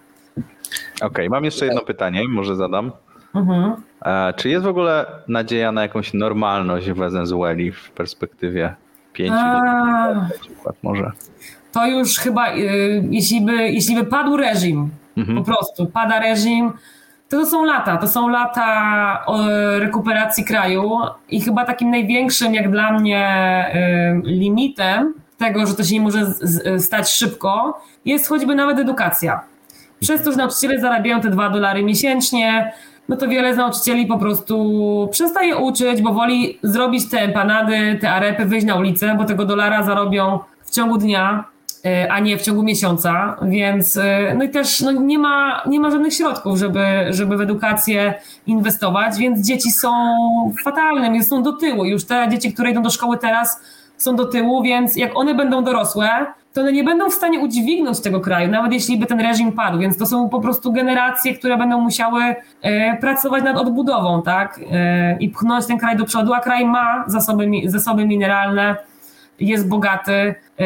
Okej, mam jeszcze jedno pytanie, może zadam. Mhm. E, czy jest w ogóle nadzieja na jakąś normalność w Wenezueli w perspektywie pięciu A, przykład może? to już chyba, y, jeśli, by, jeśli by padł reżim, Mhm. po prostu pada reżim, to to są lata. To są lata o, rekuperacji kraju i chyba takim największym, jak dla mnie, y, limitem tego, że to się nie może z, z, stać szybko, jest choćby nawet edukacja. Przez to, że nauczyciele zarabiają te 2 dolary miesięcznie, no to wiele z nauczycieli po prostu przestaje uczyć, bo woli zrobić te empanady, te arepy, wyjść na ulicę, bo tego dolara zarobią w ciągu dnia, y, a nie w ciągu miesiąca, więc y, no i też no nie, ma, nie ma żadnych środków, żeby, żeby w edukację inwestować, więc dzieci są fatalne, są do tyłu. Już te dzieci, które idą do szkoły teraz są do tyłu, więc jak one będą dorosłe, to one nie będą w stanie udźwignąć tego kraju, nawet jeśli by ten reżim padł, więc to są po prostu generacje, które będą musiały e, pracować nad odbudową, tak, e, i pchnąć ten kraj do przodu, a kraj ma zasoby, zasoby mineralne, jest bogaty, e,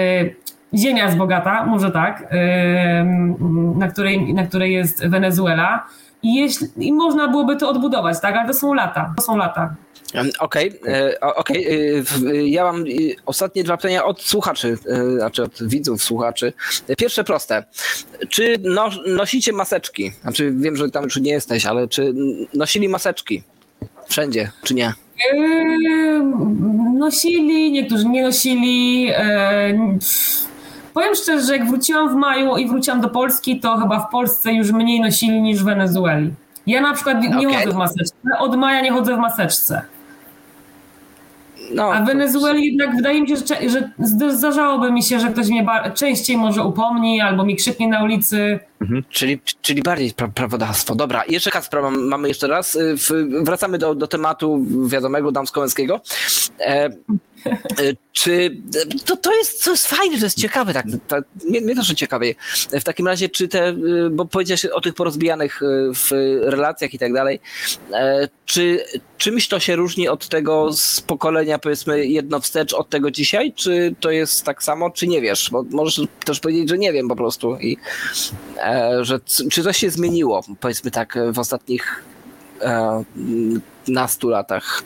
ziemia jest bogata, może tak, na której, na której jest Wenezuela. I, jeśli, i można byłoby to odbudować, tak, ale to są lata, to są lata. Okej, e, o- okej. w- e, Ja mam e, ostatnie dwa pytania od słuchaczy, znaczy od widzów, słuchaczy. Pierwsze proste. Czy no, nosicie maseczki? Znaczy wiem, że tam już nie jesteś, ale czy nosili maseczki? Wszędzie, czy nie? Nosili, niektórzy nie nosili. Powiem szczerze, że jak wróciłam w maju i wróciłam do Polski, to chyba w Polsce już mniej nosili niż w Wenezueli. Ja na przykład nie Okej. chodzę w maseczce. Od maja nie chodzę w maseczce. No, A w Wenezueli jednak wydaje mi się, że, że zd- zdarzałoby mi się, że ktoś mnie częściej może upomni albo mi krzyknie na ulicy. Czyli, czyli bardziej pra, prawodawstwo. Dobra, jeszcze mam, mamy jeszcze raz. Y, wracamy do, do tematu wiadomego damsko-męskiego. E, e, czy to, to, jest, to jest fajne, to jest ciekawe, tak? To, mnie, mnie też to ciekawe. W takim razie, czy te, y, bo powiedziałeś o tych porozbijanych y, w relacjach i tak dalej, e, czy czymś to się różni od tego z pokolenia, powiedzmy, jedno wstecz od tego dzisiaj? Czy to jest tak samo, czy nie wiesz? Bo możesz też powiedzieć, że nie wiem po prostu. I, e, że c- czy coś się zmieniło, powiedzmy tak, w ostatnich e, nastu latach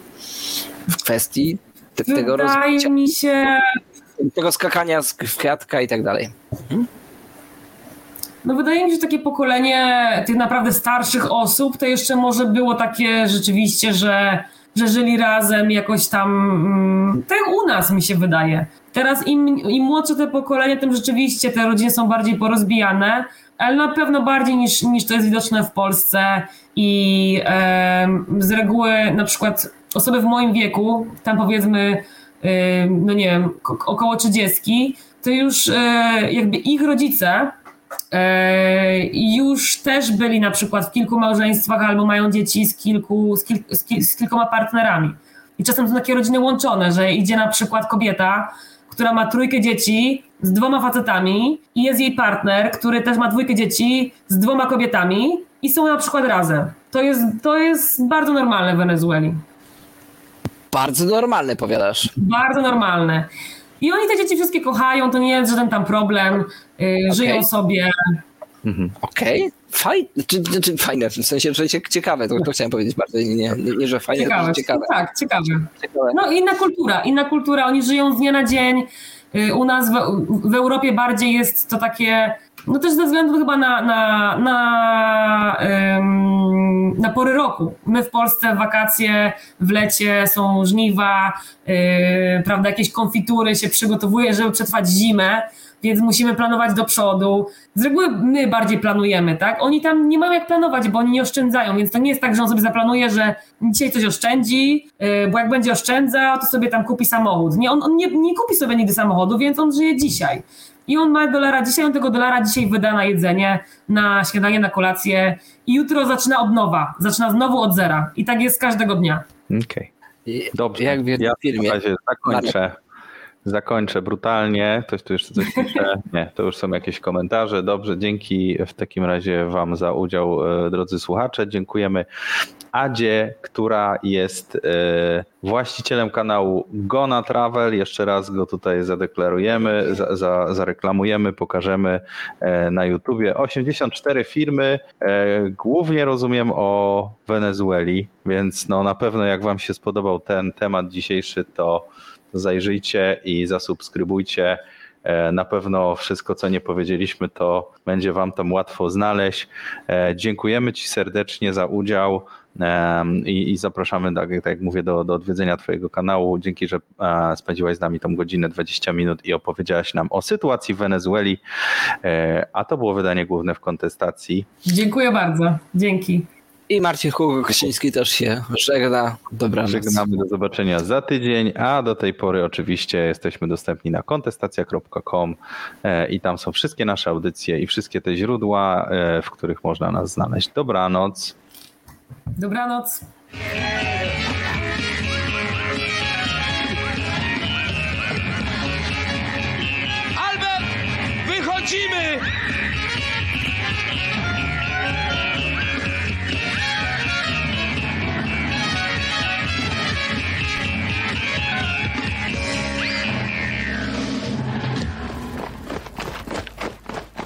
w kwestii te, tego, rozbicia, mi się, tego skakania z, kwiatka i tak dalej. No wydaje mi się, że takie pokolenie tych naprawdę starszych osób to jeszcze może było takie rzeczywiście, że, że żyli razem jakoś tam, mm, tak u nas mi się wydaje. Teraz im, im młodsze te pokolenie, tym rzeczywiście te rodziny są bardziej porozbijane, ale na pewno bardziej niż, niż to jest widoczne w Polsce i z reguły na przykład osoby w moim wieku, tam powiedzmy, no nie wiem, ko- około 30, to już e, jakby ich rodzice E, już też byli na przykład w kilku małżeństwach albo mają dzieci z, kilku, z, kil, z, kil, z kilkoma partnerami. I czasem są takie rodziny łączone, że idzie na przykład kobieta, która ma trójkę dzieci z dwoma facetami i jest jej partner, który też ma dwójkę dzieci z dwoma kobietami i są na przykład razem. To jest, to jest bardzo normalne w Wenezueli. Bardzo normalne, powiadasz. Bardzo normalne. I oni te dzieci wszystkie kochają, to nie jest żaden tam problem. Yy, Żyją sobie. Okej, fajne, czy, czy, czy fajne, w sensie, że cie- ciekawe, to, to chciałem powiedzieć bardziej, nie, nie, nie że fajne, Ciekawe. ciekawe. Tak, ciekawe. ciekawe. No inna kultura, inna kultura. Oni żyją z dnia na dzień. Y, U nas w, w Europie bardziej jest to takie, no też ze względu chyba na, na, na, ym, na pory roku. My w Polsce w wakacje, w lecie są żniwa, yy, prawda, jakieś konfitury się przygotowuje, żeby przetrwać zimę, więc musimy planować do przodu. Z reguły my bardziej planujemy, tak? Oni tam nie mają jak planować, bo oni nie oszczędzają, więc to nie jest tak, że on sobie zaplanuje, że dzisiaj coś oszczędzi, yy, bo jak będzie oszczędzał, to sobie tam kupi samochód. Nie, on, on nie, nie kupi sobie nigdy samochodu, więc on żyje dzisiaj. I on ma dolara dzisiaj, on tego dolara dzisiaj wyda na jedzenie, na śniadanie, na kolację i jutro zaczyna od nowa, zaczyna znowu od zera. I tak jest każdego dnia. Okej. I- Dobrze. Jak w jednym ja filmie. w razie zakończę. Zakończę brutalnie. Ktoś tu jeszcze coś pisze? Nie, to już są jakieś komentarze. Dobrze, dzięki w takim razie Wam za udział, e, drodzy słuchacze. Dziękujemy Adzie, która jest e, właścicielem kanału Gona Travel. Jeszcze raz go tutaj zadeklarujemy, za, za, zareklamujemy, pokażemy e, na YouTubie. 84 firmy, głównie rozumiem o Wenezueli, więc no na pewno jak Wam się spodobał ten temat dzisiejszy, to zajrzyjcie i zasubskrybujcie. E, Na pewno wszystko, co nie powiedzieliśmy, to będzie Wam tam łatwo znaleźć. E, Dziękujemy Ci serdecznie za udział i, zapraszamy, tak, tak jak mówię, do, do odwiedzenia Twojego kanału. Dzięki, że e, spędziłaś z nami tą godzinę 20 minut i opowiedziałaś nam o sytuacji w Wenezueli. A to było wydanie główne w kontestacji. Dziękuję bardzo. Dzięki. I Marcin Hugo-Kosiński też się żegna. Dobranoc. Żegnamy do zobaczenia za tydzień, a do tej pory oczywiście jesteśmy dostępni na kontestacja.com e, i tam są wszystkie nasze audycje i wszystkie te źródła, e, w których można nas znaleźć. Dobranoc. Dobranoc. Albert, wychodzimy!